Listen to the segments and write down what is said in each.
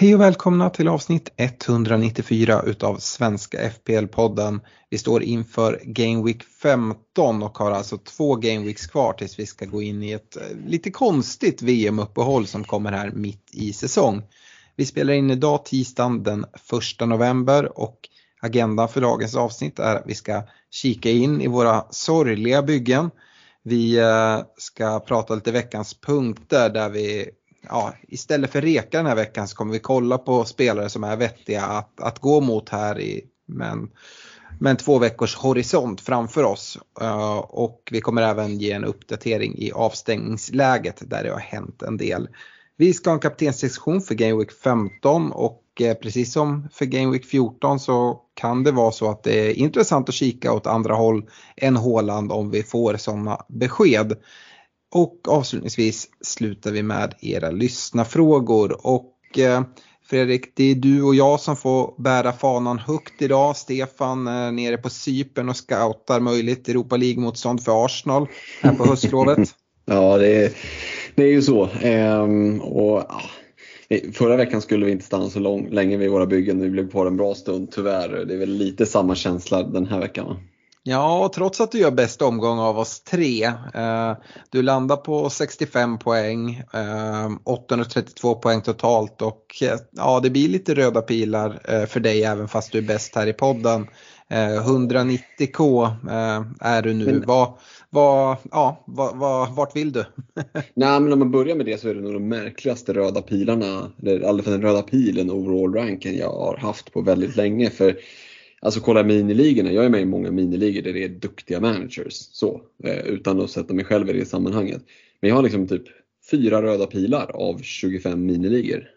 Hej och välkomna till avsnitt 194 utav Svenska FPL-podden. Vi står inför Game Week 15 och har alltså två Game Weeks kvar tills vi ska gå in i ett eh, lite konstigt VM-uppehåll som kommer här mitt i säsong. Vi spelar in idag tisdagen den 1 november och agendan för dagens avsnitt är att vi ska kika in i våra sorgliga byggen. Vi eh, ska prata lite veckans punkter där vi ja, istället för reka den här veckan så kommer vi kolla på spelare som är vettiga att, att gå mot här i, men, med en två veckors horisont framför oss. Uh, och vi kommer även ge en uppdatering i avstängningsläget där det har hänt en del. Vi ska ha en kaptenssektion för Game Week 15 och eh, precis som för Game Week 14 så kan det vara så att det är intressant att kika åt andra håll än Håland om vi får sådana besked. Och avslutningsvis slutar vi med era lyssnarfrågor. Och eh, Fredrik, det är du och jag som får bära fanan högt idag. Stefan är nere på Cypern och scoutar möjligt Europa League-motstånd för Arsenal här på höstlovet. ja, det är, det är ju så. Ehm, och, ja. Förra veckan skulle vi inte stanna så lång, länge vid våra byggen. Vi blev kvar en bra stund tyvärr. Det är väl lite samma känsla den här veckan. Va? Ja, trots att du gör bäst omgång av oss tre. Eh, du landar på 65 poäng, 832 eh, poäng totalt och eh, ja, det blir lite röda pilar för dig även fast du är bäst här i podden. 190k är du nu. Men, vad, vad, ja, vad, vad, vart vill du? Nej, men om man börjar med det så är det nog de märkligaste röda pilarna, eller i alla fall den röda pilen overall-ranken jag har haft på väldigt länge. För Alltså kolla miniligorna, jag är med i många miniligor där det är duktiga managers. Så, eh, utan att sätta mig själv i det sammanhanget. Men jag har liksom typ fyra röda pilar av 25 miniligor.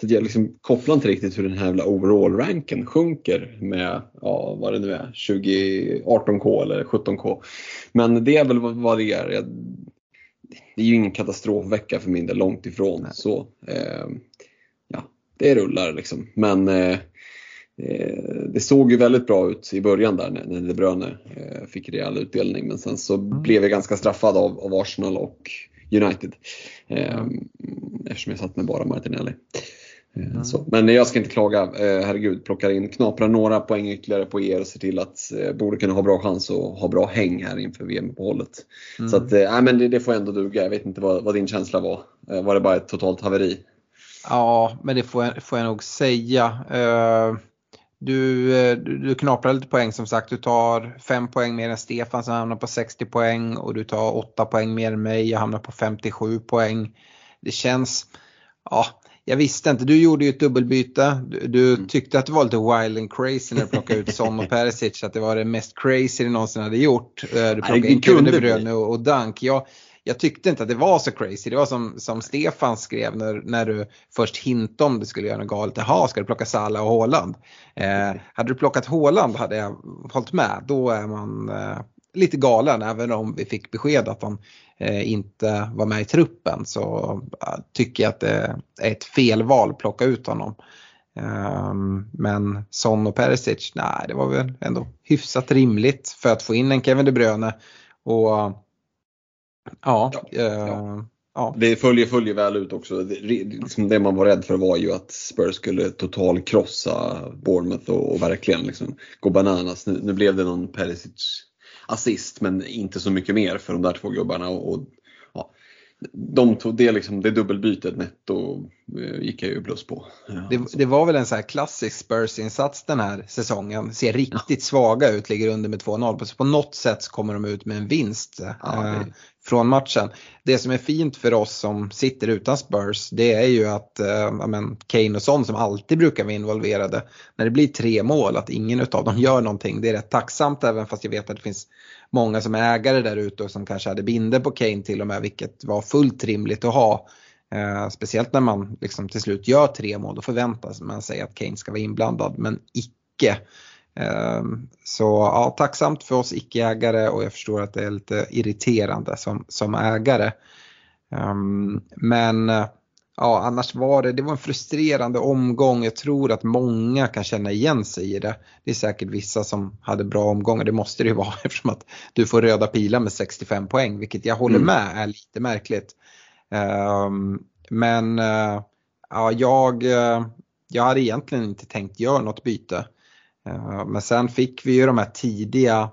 Så jag liksom kopplar inte riktigt hur den här jävla overall-ranken sjunker med, ja vad det nu är, 20, 18K eller 17K. Men det är väl vad det är. det är ju ingen katastrofvecka för min del, långt ifrån. Så, eh, ja, det rullar liksom. Men Eh, det såg ju väldigt bra ut i början där när, De Bruyne eh, fick rejäl utdelning men sen så mm. blev jag ganska straffad av, av Arsenal och United. Mm. Eftersom jag satt med bara Martinelli. Mm. Så. Men jag ska inte klaga, herregud, plockar in, knaprar några poäng ytterligare på er och ser till att eh, borde kunna ha bra chans att ha bra häng här inför VM-uppehållet. Mm. Så att, äh, men det, det, får ändå duga. Jag vet inte vad, vad, din känsla var. Var det bara ett totalt haveri? Ja, men det får jag, får jag nog säga. Uh du, eh, du, du knaprar lite poäng som sagt. Du tar 5 poäng mer än Stefan som hamnar på 60 poäng och du tar 8 poäng mer än mig. Jag hamnar på 57 poäng. Det känns, ja, jag visste inte. Du gjorde ju ett dubbelbyte. Du, du mm. tyckte att det var lite wild and crazy när du plockade ut Son och Perisic. Att det var det mest crazy du någonsin hade gjort. Eh, du plockade in Kevin De Bruyne och, och Dunk. Jag, jag tyckte inte att det var så crazy. Det var som, som Stefan skrev när, när du först hintade om du skulle göra något galet. Jaha, ska du plocka Salah och Haaland? Eh, hade du plockat Haaland hade jag hållit med. Då är man eh, lite galen även om vi fick besked att han eh, inte var med i truppen. Så eh, tycker jag att det är ett felval att plocka ut honom. Um, men Son och Perisic, nej det var väl ändå hyfsat rimligt för att få in en Kevin De Bruyne. Och Ja, ja, ja. ja. Det följer, följer väl ut också. Det, liksom det man var rädd för var ju att Spurs skulle totalkrossa Bournemouth och, och verkligen liksom gå bananas. Nu, nu, blev det någon Perisic assist men inte så mycket mer för de där två gubbarna. Och, och de tog det, liksom, det dubbelbytet netto eh, gick jag ju plus på. Det, det, var väl en så här klassisk Spurs-insats den här säsongen. Ser riktigt ja. svaga ut, ligger under med 2-0. Så på något sätt kommer de ut med en vinst ja, eh, från matchen. Det som är fint för oss som sitter utan Spurs det är ju att eh, men, Kane och Son som alltid brukar vara involverade. När det blir tre mål, att ingen av dem gör någonting. Det är rätt tacksamt även fast jag vet att det finns många som är ägare där ute och som kanske hade binder på Kane till och med vilket var fullt rimligt att ha. Eh, speciellt när man liksom till slut gör tre mål, då förväntas man sig att Kane ska vara inblandad men icke. Ehm, så ja, tacksamt för oss icke-ägare och jag förstår att det är lite irriterande som, som ägare. Ehm, men ja, annars var det, det var en frustrerande omgång. Jag tror att många kan känna igen sig i det. Det är säkert vissa som hade bra omgångar, det måste det ju vara eftersom att du får röda pilar med 65 poäng, vilket jag håller mm. med är lite märkligt. Um, men uh, ja, jag, uh, jag hade egentligen inte tänkt göra något byte. Uh, men sen fick vi ju de här tidiga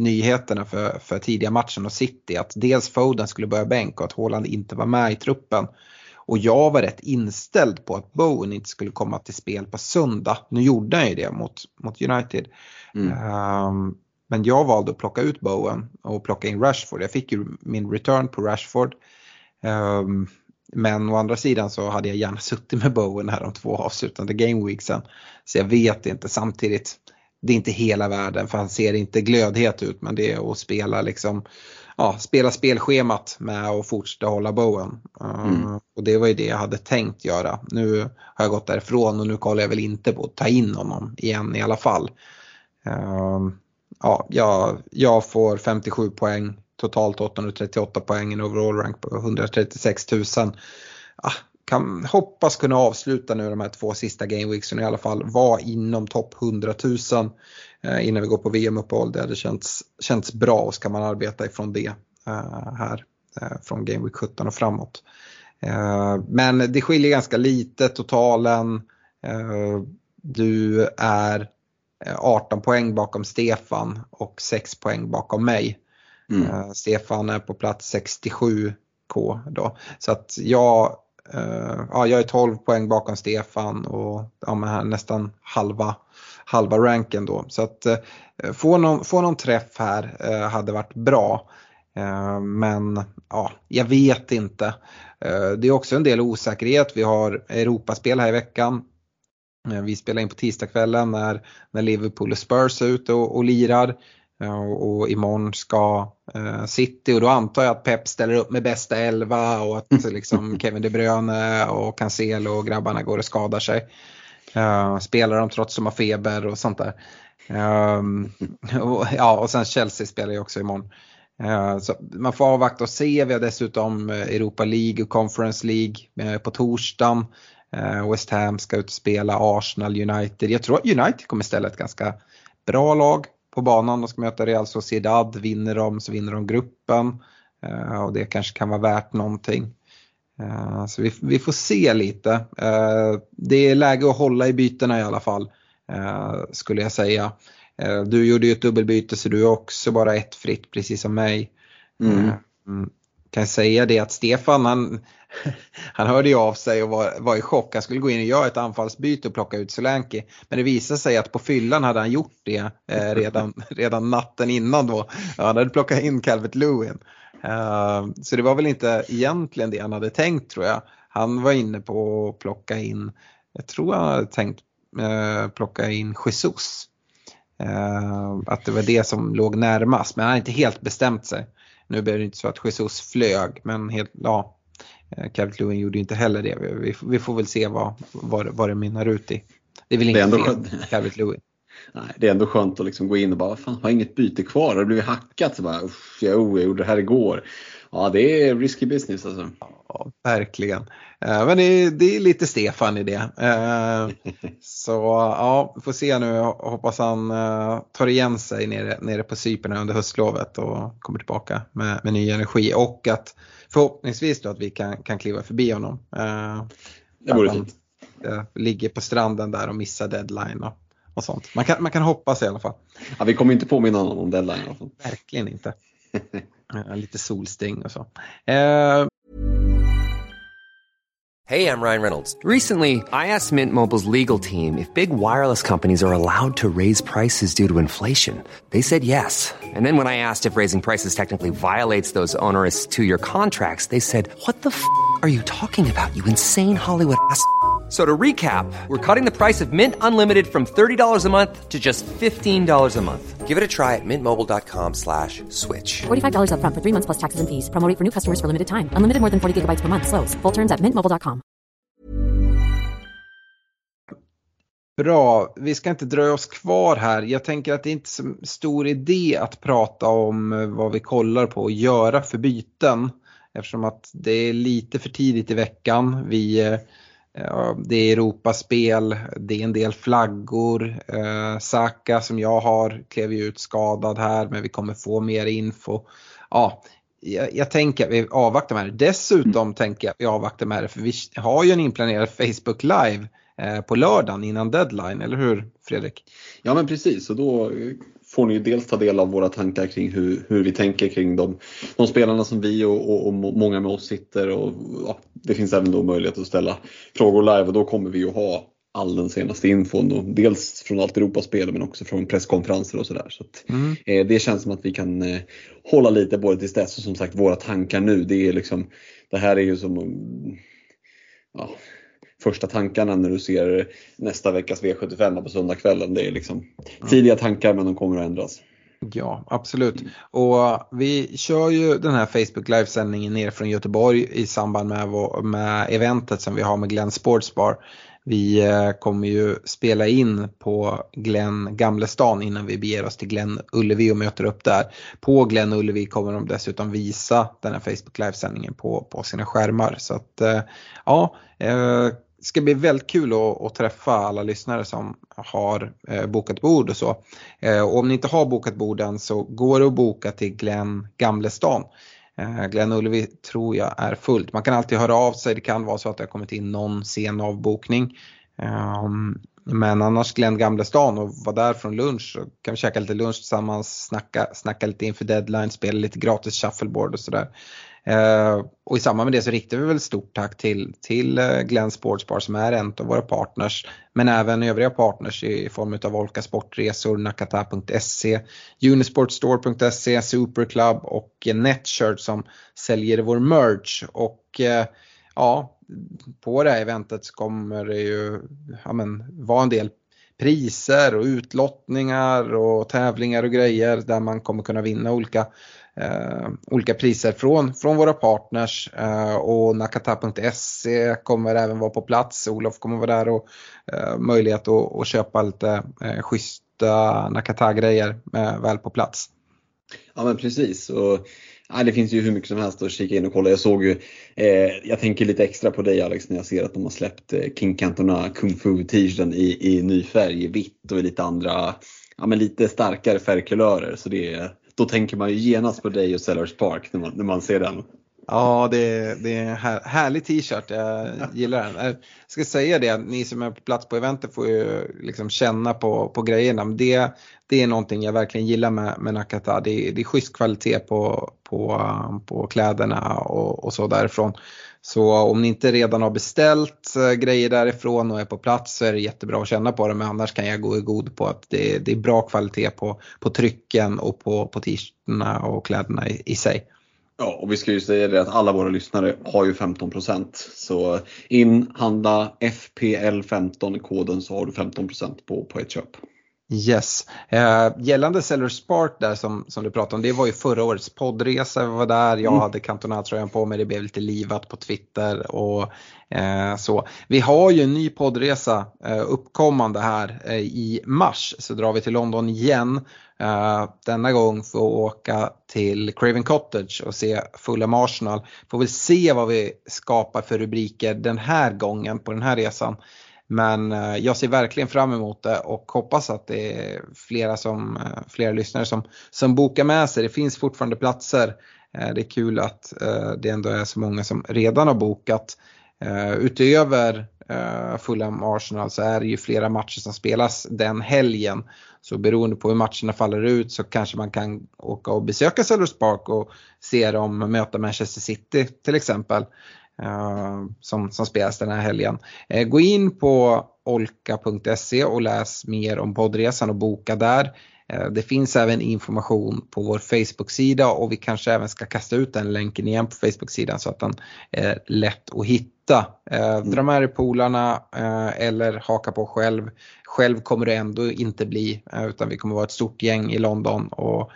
nyheterna för, för tidiga matchen och City att dels Foden skulle börja bänk och att Haaland inte var med i truppen. Och jag var rätt inställd på att Bowen inte skulle komma till spel på söndag. Nu gjorde han ju det mot, mot United. Mm. Um, men jag valde att plocka ut Bowen och plocka in Rashford. Jag fick ju min return på Rashford. Um, men å andra sidan så hade jag gärna suttit med Bowen här de två avslutande gameweeksen. Så jag vet inte samtidigt det är inte hela världen för han ser inte glödhet ut men det är att spela liksom ja, spela spelschemat med att fortsätta hålla bowen. Mm. Uh, och det var ju det jag hade tänkt göra. Nu har jag gått därifrån och nu kollar jag väl inte på att ta in honom igen i alla fall. Uh, ja, jag, jag får 57 poäng, totalt 838 poäng, en overall rank på 136 000. Ah, kan hoppas kunna avsluta nu de här två sista gameweeksen och i alla fall vara inom topp 100 000 eh, innan vi går på VM-uppehåll. Det hade känts, känts bra och ska man arbeta ifrån det eh, här eh, från Gameweek 17 och framåt. Eh, men det skiljer ganska lite totalen. Eh, du är eh, 18 poäng bakom Stefan och 6 poäng bakom mig. Mm. Eh, Stefan är på plats 67K då. Så att jag Uh, ja, jag är 12 poäng bakom Stefan och ja, här, nästan halva, halva ranken då. Så att uh, få, någon, få någon träff här uh, hade varit bra. men ja, jag vet inte. det är också en del osäkerhet. Vi har Europaspel här i veckan. vi spelar in på tisdagskvällen när, när Liverpool och Spurs är ute och, och lirar. Och imorgon ska eh, City och då antar jag att Pep ställer upp med bästa elva och att liksom Kevin De Bruyne och Cancelo och grabbarna går och skadar sig. Uh, spelar de trots att de har feber och sånt där. Och, ja, och sen Chelsea spelar ju också imorgon. Så man får avvakta och se. Vi har dessutom Europa League och Conference League på torsdagen. West Ham ska ut och spela Arsenal United. Jag tror att United kommer ställa ett ganska bra lag på banan. De ska möta Real Sociedad. Vinner de så vinner de gruppen. Eh, och det kanske kan vara värt någonting. Eh, så vi, vi, får se lite. Eh, det är läge att hålla i bytena i alla fall. Skulle jag säga. Du gjorde ju ett dubbelbyte så du är också bara ett fritt precis som mig. Mm. Kan säga det att Stefan han, han hörde ju av sig och var, var i chock. Han skulle gå in och göra ett anfallsbyte och plocka ut Solanke. Men det visade sig att på fyllan hade han gjort det eh, redan, redan natten innan då. Han hade plockat in Calvert Lewin. Uh, så det var väl inte egentligen det han hade tänkt tror jag. Han var inne på att plocka in, jag tror han hade tänkt uh, plocka in Jesus. Uh, att det var det som låg närmast men han hade inte helt bestämt sig. Nu blev det inte så att Jesus flög men helt, ja, eh, Calvert Lewin gjorde inte heller det. Vi, vi får väl se vad, vad, vad det mynnar ut i. Det är väl inte fel, Calvert Lewin. Nej, det är ändå skönt att liksom gå in och bara, fan har inget byte kvar, har det blivit hackat? Så bara, jo, jag gjorde det här igår. Ja, det är risky business alltså. Ja, verkligen. Eh, men det är, det är lite Stefan i det. Eh, så ja, vi får se nu. Jag hoppas han eh, tar igen sig nere, nere på Cypern under höstlovet och kommer tillbaka med, med ny energi. Och att förhoppningsvis då att vi kan, kan kliva förbi honom. Det vore fint. Ligger på stranden där och missar deadline och, och sånt. Man kan, man kan hoppas i alla fall. Ja, vi kommer inte påminna honom om deadline. Verkligen inte. Lite solsting och så. Eh. Hej, I'm Ryan Reynolds. Recently, I asked Mint Mobiles legal team if big wireless companies are allowed to raise prices due to inflation. They said yes. And then when I asked if raising prices technically violates those onerous two-year contracts, they said, what the f*** are you talking about, you insane Hollywood ass?" So to recap, we're cutting the price of Mint Unlimited from $30 a month to just $15 a month. Give it a try at mintmobile.com slash switch. $45 up front for three months plus taxes and fees. Promoting for new customers for limited time. Unlimited more than 40 gigabytes per month. Slows. Full terms at mintmobile.com. Bra, vi ska inte dröja oss kvar här. Jag tänker att det är inte så stor idé att prata om eh, vad vi kollar på och göra för byten. Eftersom att det är lite för tidigt i veckan. Vi, eh, det är Europaspel, det är en del flaggor. Eh, Saka som jag har klev ju ut skadad här men vi kommer få mer info. Ja, jag, jag tänker att vi avvaktar med det. Dessutom mm. tänker jag att vi avvaktar med det för vi har ju en inplanerad Facebook Live Eh, på lördagen innan deadline, eller hur Fredrik? Ja men precis och då får ni ju dels ta del av våra tankar kring hur, hur vi tänker kring de, de spelarna som vi och, och, och många med oss sitter och ja, det finns även då möjlighet att ställa frågor live och då kommer vi ju ha all den senaste infon. Och dels från allt Europaspel men också från presskonferenser och sådär. Så, så mm. eh, det känns som att vi kan eh, hålla lite både tills dess och som sagt våra tankar nu. Det, är liksom, det här är ju som ja, första tankarna när du ser nästa veckas V75 på söndagskvällen. Det är liksom tidiga tankar men de kommer att ändras. Ja, absolut. Och eh, vi kör ju den här Facebook livesändningen ner från Göteborg i samband med, med eventet som vi har med Glenn Sportsbar. Vi eh, kommer ju spela in på Glenn Gamlestan innan vi beger oss till Glenn Ullevi och möter upp där. På Glenn Ullevi kommer de dessutom visa den här Facebook livesändningen på, på sina skärmar. Så att eh, ja, eh, det ska bli väldigt kul att, att, träffa alla lyssnare som har eh, bokat bord och så. Eh, och om ni inte har bokat borden så går det att boka till Glenn Gamlestan. Eh, Glenn Ullevi tror jag är fullt. Man kan alltid höra av sig, det kan vara så att det har kommit in någon sen avbokning. Um, men annars Glenn Gamlestan och var där från lunch så kan vi käka lite lunch tillsammans, snacka, snacka lite inför deadline, spela lite gratis shuffleboard och sådär. Eh, och i samband med det så riktar vi väl stort tack till, till eh, Glenn Sportsbar som är en av våra partners. Men även övriga partners i form av Volka Sportresor, Nakata.se, Unisportstore.se, Superclub och Netshirt som säljer vår merch. Och eh, ja, på det här eventet så kommer det ju ja, men, vara en del priser och utlottningar och tävlingar och grejer där man kommer kunna vinna olika eh, olika priser från, från våra partners eh, och Nakata.se kommer även vara på plats. Olof kommer vara där och eh, möjlighet att, att köpa lite eh, schyssta Nakata-grejer eh, väl på plats. Ja men precis. Och, ja, det finns ju hur mycket som helst att kika in och kolla. Jag såg ju, eh, jag tänker lite extra på dig Alex när jag ser att de har släppt eh, King Cantona Kung Fu t-shirten i, i ny färg, i vitt och i lite andra, ja men lite starkare färgkulörer. Så det är då tänker man ju genast på dig och Sellers Park när man, när man ser den. Ja, det, det är en här, härlig t-shirt. Jag gillar den. Jag ska säga det, ni som är på plats på eventet får ju liksom känna på, på grejerna. Det, det är någonting jag verkligen gillar med, med Nakata. Det, det är schysst kvalitet på, på, på kläderna och, och så därifrån. Så om ni inte redan har beställt eh, grejer därifrån och är på plats så är det jättebra att känna på det men annars kan jag gå i god på att det, det är bra kvalitet på, på trycken och på, på t-shirtarna och kläderna i, i sig. Ja, och vi ska ju säga det att alla våra lyssnare har ju 15% Så in, handla FPL15 koden så har du 15 på, på ett köp. Yes. Eh, gällande Seller Spark där som, som du pratade om, det var ju förra årets poddresa. Vi var där, jag mm. hade Cantona-tröjan på mig, det blev lite livat på Twitter och eh, så. Vi har ju en ny poddresa eh, uppkommande här eh, i mars, så drar vi till London igen. Eh, denna gång för att åka till Craven Cottage och se Fulham Arsenal. Får väl se vad vi skapar för rubriker den här gången på den här resan. Men eh, jag ser verkligen fram emot det och hoppas att det är flera, som, eh, flera lyssnare som, som bokar med sig. Det finns fortfarande platser. Eh, det är kul att det ändå är så många som redan har bokat. Utöver Fulham Arsenal så är det ju flera matcher som spelas den helgen. Så beroende på hur matcherna faller ut så kanske man kan åka och besöka Sellers Park och se dem möta Manchester City till exempel. Uh, som, som spelas den här helgen. Uh, gå in på olka.se och läs mer om poddresan och boka där. Uh, det finns även information på vår Facebook-sida och vi kanske även ska kasta ut den länken igen på Facebook-sidan så att den är lätt att hitta. Mm. Dra med dig polarna eller haka på själv. Själv kommer det ändå inte bli utan vi kommer vara ett stort gäng i London och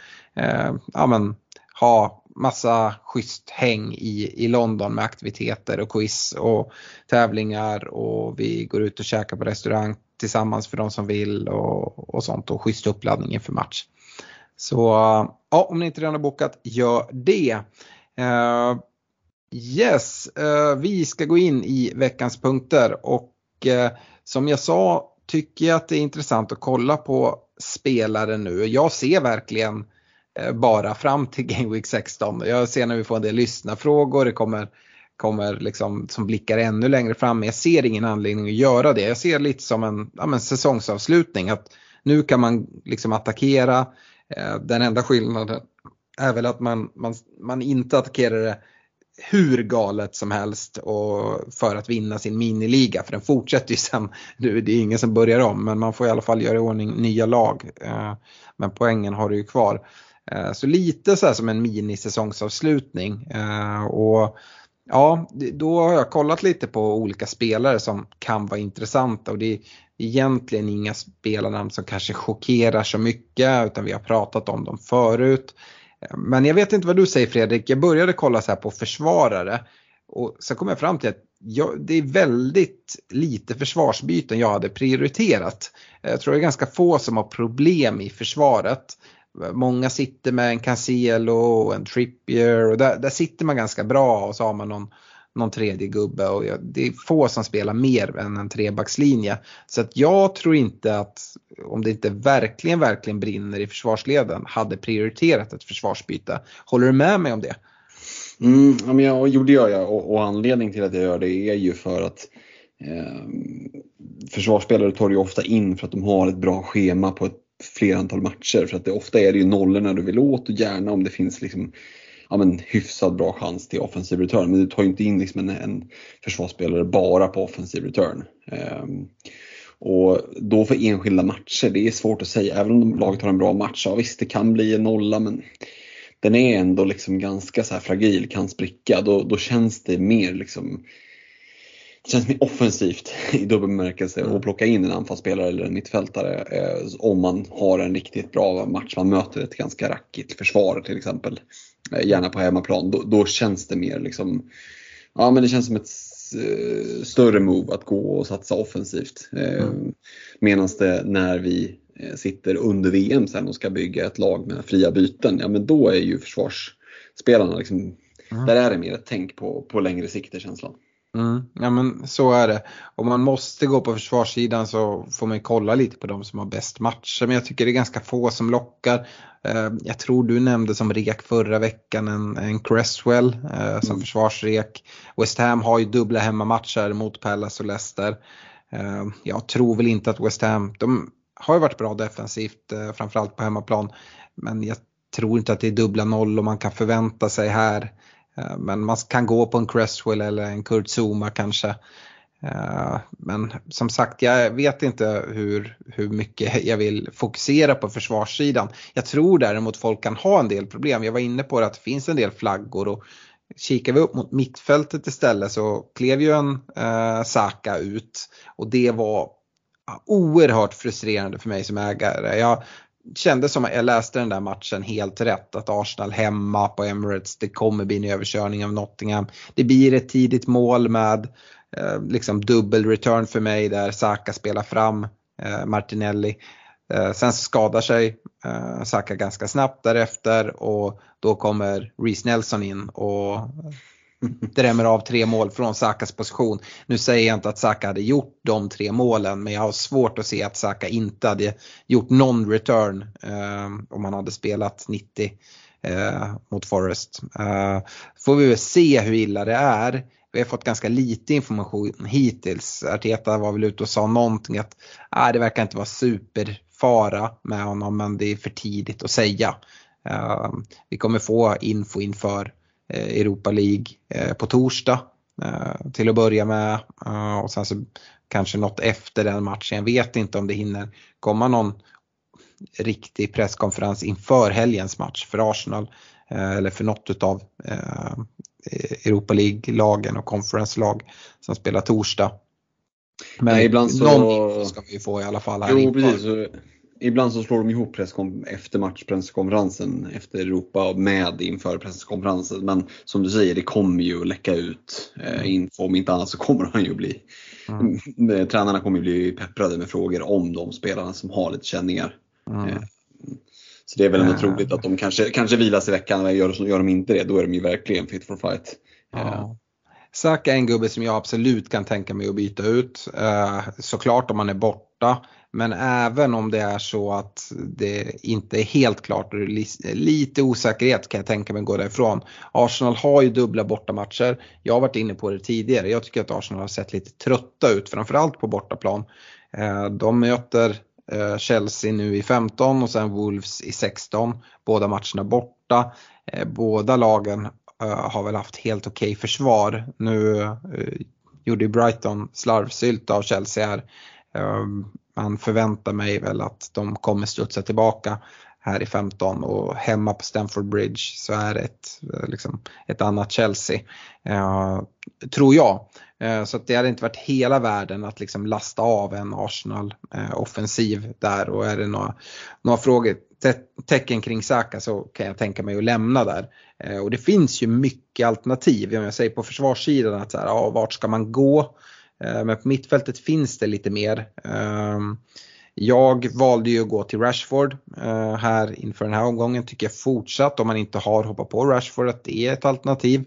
ja, men, ha massa schysst häng i, i London med aktiviteter och quiz och tävlingar och vi går ut och käkar på restaurang tillsammans för de som vill och, och sånt och schysst uppladdning inför match. Så ja, om ni inte redan har bokat, gör det. Uh, yes, uh, vi ska gå in i veckans punkter och uh, som jag sa tycker jag att det är intressant att kolla på spelare nu. Jag ser verkligen Eh, bara fram till Game Week 16. Jag ser när vi får en del lyssnarfrågor, det kommer, kommer liksom som blickar ännu längre fram. Men jag ser ingen anledning att göra det. Jag ser lite som en ja, men säsongsavslutning. Att nu kan man liksom attackera. Eh, den enda skillnaden är väl att man, man, man inte attackerar det hur galet som helst och för att vinna sin miniliga. För den fortsätter ju sen, nu det är ingen som börjar om men man får i alla fall göra i ordning nya lag. Eh, men poängen har du ju kvar. Eh, så lite så här som en minisäsongsavslutning. Eh, och ja, då har jag kollat lite på olika spelare som kan vara intressanta och det är egentligen inga spelarnamn som kanske chockerar så mycket utan vi har pratat om dem förut. Eh, men jag vet inte vad du säger Fredrik, jag började kolla så här på försvarare och sen kom jag fram till att jag, det är väldigt lite försvarsbyten jag hade prioriterat. Jag tror det är ganska få som har problem i försvaret. Många sitter med en Cancelo och en Trippier och där, där sitter man ganska bra och så har man någon någon tredje gubbe och det är få som spelar mer än en trebackslinje. Så att jag tror inte att, om det inte verkligen, verkligen brinner i försvarsleden, hade prioriterat ett försvarsbyte. Håller du med mig om det? Mm, ja, men jag, jo, det gör jag och, och anledningen till att jag gör det är ju för att eh, försvarsspelare tar ju ofta in för att de har ett bra schema på ett fler antal matcher. För att det, ofta är det ju nollorna du vill åt och gärna om det finns liksom ja, men, hyfsat bra chans till offensiv return. Men du tar ju inte in liksom en, en försvarsspelare bara på offensiv return. Um, och då för enskilda matcher, det är svårt att säga. Även om laget har en bra match, ja visst det kan bli en nolla men den är ändå liksom ganska så fragil, kan spricka. Då, då känns det mer liksom det känns mer offensivt i dubbel bemärkelse att plocka in en anfallsspelare eller en mittfältare eh, om man har en riktigt bra match. Man möter ett ganska rackigt försvar till exempel. Eh, gärna på hemmaplan. Då, då, känns det mer liksom, ja men det känns som ett eh, större move att gå och satsa offensivt. Eh, mm. Medan det när vi eh, sitter under VM sen och ska bygga ett lag med fria byten, ja men då är ju försvarsspelarna liksom, mm. där är det mer ett tänk på, på längre sikt är känslan. Mm, ja men så är det. Om man måste gå på försvarssidan så får man kolla lite på de som har bäst matcher. Men jag tycker det är ganska få som lockar. Eh, jag tror du nämnde som rek förra veckan en, en Cresswell eh, som mm. försvarsrek. West Ham har ju dubbla hemmamatcher mot Palace och Leicester. Eh, jag tror väl inte att West Ham, de har ju varit bra defensivt framförallt på hemmaplan. Men jag tror inte att det är dubbla noll och man kan förvänta sig här Eh, men man kan gå på en Cresswell eller en Kurt Zuma kanske. Eh, men som sagt, jag vet inte hur, hur mycket jag vill fokusera på försvarssidan. Jag tror däremot folk kan ha en del problem. Jag var inne på det att det finns en del flaggor och kikar vi upp mot mittfältet istället så klev ju en eh, Saka ut och det var oerhört frustrerande för mig som ägare. Jag kändes som att jag läste den där matchen helt rätt. Att Arsenal hemma på Emirates, det kommer bli en överkörning av Nottingham. Det blir ett tidigt mål med eh, liksom dubbel return för mig där Saka spelar fram eh, Martinelli. Eh, sen skadar sig eh, Saka ganska snabbt därefter och då kommer Reece Nelson in och drämmer av tre mål från Sakas position. Nu säger jag inte att Saka hade gjort de tre målen men jag har svårt att se att Saka inte hade gjort någon return eh, om han hade spelat 90 eh, mot Forest. Eh, får vi väl se hur illa det är. Vi har fått ganska lite information hittills. Arteta var väl ute och sa någonting att äh, det verkar inte vara superfara med honom men det är för tidigt att säga. Eh, vi kommer få info inför Eh, Europa League eh, på torsdag eh, till att börja med och sen så kanske något efter den matchen. Jag vet inte om det hinner komma någon riktig presskonferens inför helgens match för Arsenal eller för något utav Europa League-lagen och conference-lag som spelar torsdag. Men Nej, ibland så... någon info ska vi få i alla fall här Jo, precis. Ibland så slår de ihop presskom- efter matchpresskonferensen efter Europa med inför presskonferensen. Men som du säger, det kommer ju att läcka ut eh, info. Om inte annat så kommer han ju bli mm. Tränarna kommer ju bli pepprade med frågor om de spelarna som har lite känningar. Mm. Eh, så det är väl ändå Ja. troligt att de kanske, kanske vilas i veckan, men gör, gör de inte det då är de ju verkligen fit for fight. Eh, Ja. Saka är en gubbe som jag absolut kan tänka mig att byta ut. Eh, såklart om han är borta. Men även om det är så att det inte är helt klart och lite osäkerhet kan jag tänka mig gå därifrån. Arsenal har ju dubbla bortamatcher. Jag har varit inne på det tidigare. Jag tycker att Arsenal har sett lite trötta ut, framförallt på bortaplan. Eh, de möter eh, Chelsea nu i 15 och sen Wolves i 16. Båda matcherna borta. Eh, båda lagen har väl haft helt okej försvar. Nu gjorde Brighton slarvsylt av Chelsea här. Ehm, man förväntar mig väl att de kommer studsa tillbaka här i 15 och hemma på Stamford Bridge så är det ett, eh, liksom, ett annat Chelsea. Eh, tror jag. Eh, så att det hade inte varit hela världen att liksom lasta av en Arsenal eh, där och är det några, några frågor, te- tecken kring Saka så kan jag tänka mig att lämna där. Eh, och det finns ju mycket alternativ. Om jag säger på försvarssidan att så här, ja, vart ska man gå? Eh, men på mittfältet finns det lite mer. Ehm, jag valde ju att gå till Rashford eh, här inför den här omgången. Tycker jag fortsatt, om man inte har hoppat på Rashford, att det är ett alternativ.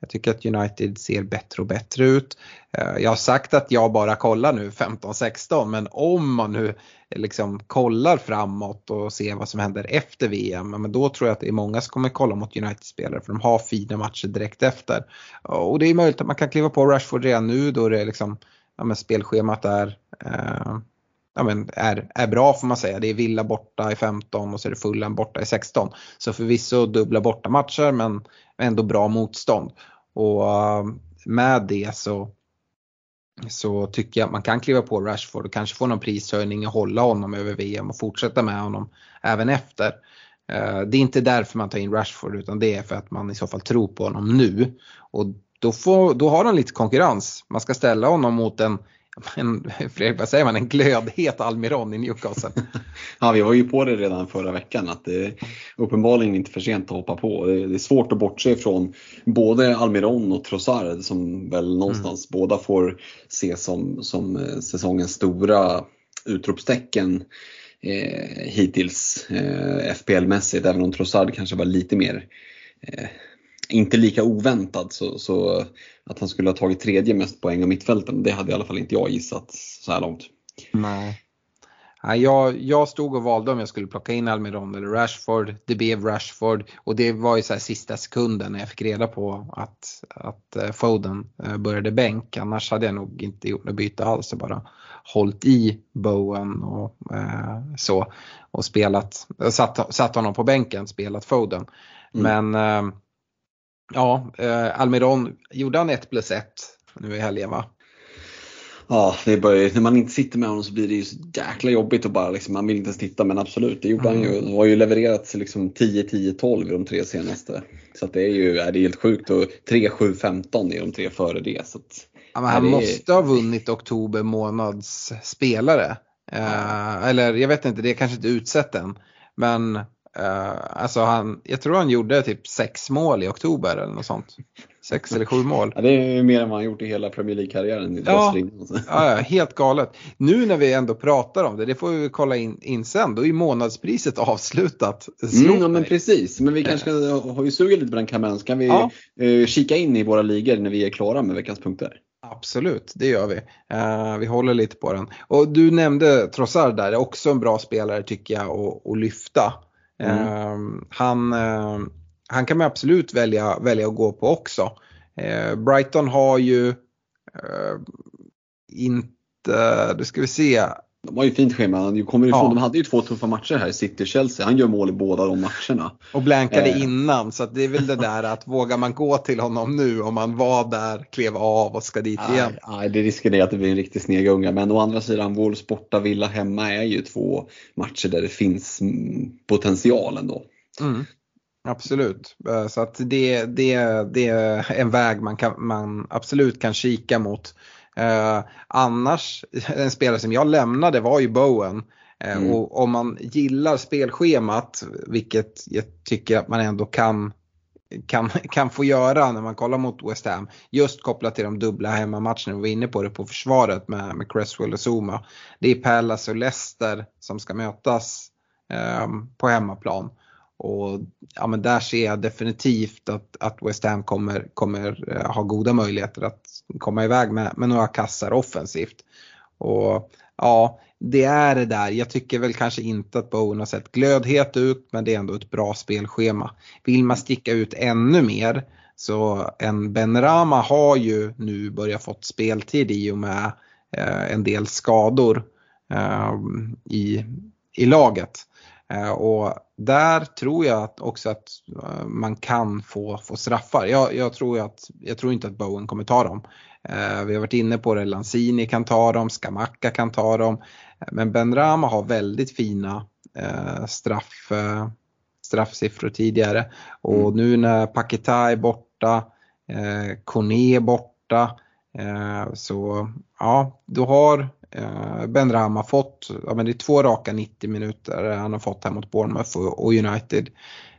Jag tycker att United ser bättre och bättre ut. Eh, jag har sagt att jag bara kollar nu 15-16 men om man nu eh, liksom kollar framåt och ser vad som händer efter VM, men då tror jag att det är många som kommer kolla mot United-spelare för de har fina matcher direkt efter. Och det är möjligt att man kan kliva på Rashford redan nu då det är liksom, ja, men spelschemat är eh, ja, men är, är bra får man säga. Det är Villa borta i 15 och så är det Fulham borta i 16. Så förvisso dubbla bortamatcher men ändå bra motstånd. Och eh, med det så, så tycker jag att man kan kliva på Rashford och kanske få någon prishöjning och hålla honom över VM och fortsätta med honom även efter. Eh, det är inte därför man tar in Rashford utan det är för att man i så fall tror på honom nu. Och då, får, då har han lite konkurrens. Man ska ställa honom mot en, en Fredrik, vad säger man, en glödhet Almiron i Newcastle. Ja, vi var ju på det redan förra veckan att det är uppenbarligen inte för sent att hoppa på. Det är svårt att bortse ifrån både Almiron och Trossard som väl någonstans båda får ses som, som eh, säsongens stora utropstecken eh, hittills eh, FPL-mässigt. Även om Trossard kanske var lite mer eh, inte lika oväntad så, så att han skulle ha tagit tredje mest poäng av mittfälten, det hade i alla fall inte jag gissat så här långt. Nej. Jag, jag stod och valde om jag skulle plocka in Almiron eller Rashford. Det blev Rashford och det var ju så här sista sekunden när jag fick reda på att, att eh, Foden eh, började bänk. Annars hade jag nog inte gjort något byte alls. Jag bara hållit i Bowen och eh, så och spelat, satt, satt honom på bänken, spelat Foden. Men eh, ja, eh, Almiron, gjorde han 1 plus 1 nu i helgen va? Ja, det börjar, när man inte sitter med honom så blir det ju så jäkla jobbigt och bara liksom, man vill inte ens titta men absolut, det gjorde han ju. Han har ju levererat liksom 10, 10, 12 i de tre senaste. Så att det är ju är det är helt sjukt och 3, 7, 15 i de tre före det. Så att, Ja, han det måste ha vunnit oktober månads spelare. Eh, eller jag vet inte, det är kanske inte utsett än. Men eh, alltså han, jag tror han gjorde typ sex mål i oktober eller något sånt. Sex eller sju mål. ja, det är ju mer än vad han gjort i hela Premier League-karriären. Ja. dessförinnan. Ja, ja, helt galet. Nu när vi ändå pratar om det, det får vi kolla in, in sen, då är ju månadspriset avslutat. Mm, ja, men precis, men vi kanske har vi sugit lite på den kameran så kan vi Ja. eh, kika in i våra ligor när vi är klara med veckans punkter. Absolut, det gör vi. Eh, vi håller lite på den. Och du nämnde Trossard där, också en bra spelare tycker jag att lyfta. Eh, han, eh, han kan man absolut välja, välja att gå på också. Eh, Brighton har ju eh, inte, det ska vi se, de har ju fint schema, han kommer ifrån, Ja. de hade ju två tuffa matcher här, City och Chelsea. Han gör mål i båda de matcherna. och blankade Eh. innan så det är väl det där att vågar man gå till honom nu om man var där, klev av och ska dit igen. Nej, nej, det risken är att det blir en riktig snegunga. Men å andra sidan, Wolves borta, Villa hemma är ju två matcher där det finns potential ändå. Mm. Absolut, Eh, så att det, det, det är en väg man, kan, man absolut kan kika mot. Eh, annars, en spelare som jag lämnade var ju Bowen. Eh, Mm. Och om man gillar spelschemat, vilket jag tycker att man ändå kan, kan, kan få göra när man kollar mot West Ham. Just kopplat till de dubbla hemmamatcherna, vi var inne på det på försvaret med, med Cresswell och Zuma. Det är Palace och Leicester som ska mötas eh, på hemmaplan. Och ja, men där ser jag definitivt att, att West Ham kommer, kommer eh, ha goda möjligheter att komma iväg med, med några kassar offensivt. Och ja, det är det där. Jag tycker väl kanske inte att Bowen har sett glödhet ut men det är ändå ett bra spelschema. Vill man sticka ut ännu mer så en Benrama har ju nu börjat fått speltid i och med eh, en del skador eh, i, i laget. Eh, och där tror jag också att eh, man kan få, få straffar. Jag, jag, tror att, jag tror inte att Bowen kommer ta dem. Eh, vi har varit inne på det, Lanzini kan ta dem, Skamacka kan ta dem. Men Benrama har väldigt fina straff, straffsiffror tidigare. Och Mm. nu när Paketa är borta, Kone är borta. Så ja, då har eh, Benrama fått, ja men det är två raka 90 minuter han har fått här mot Bournemouth och, United.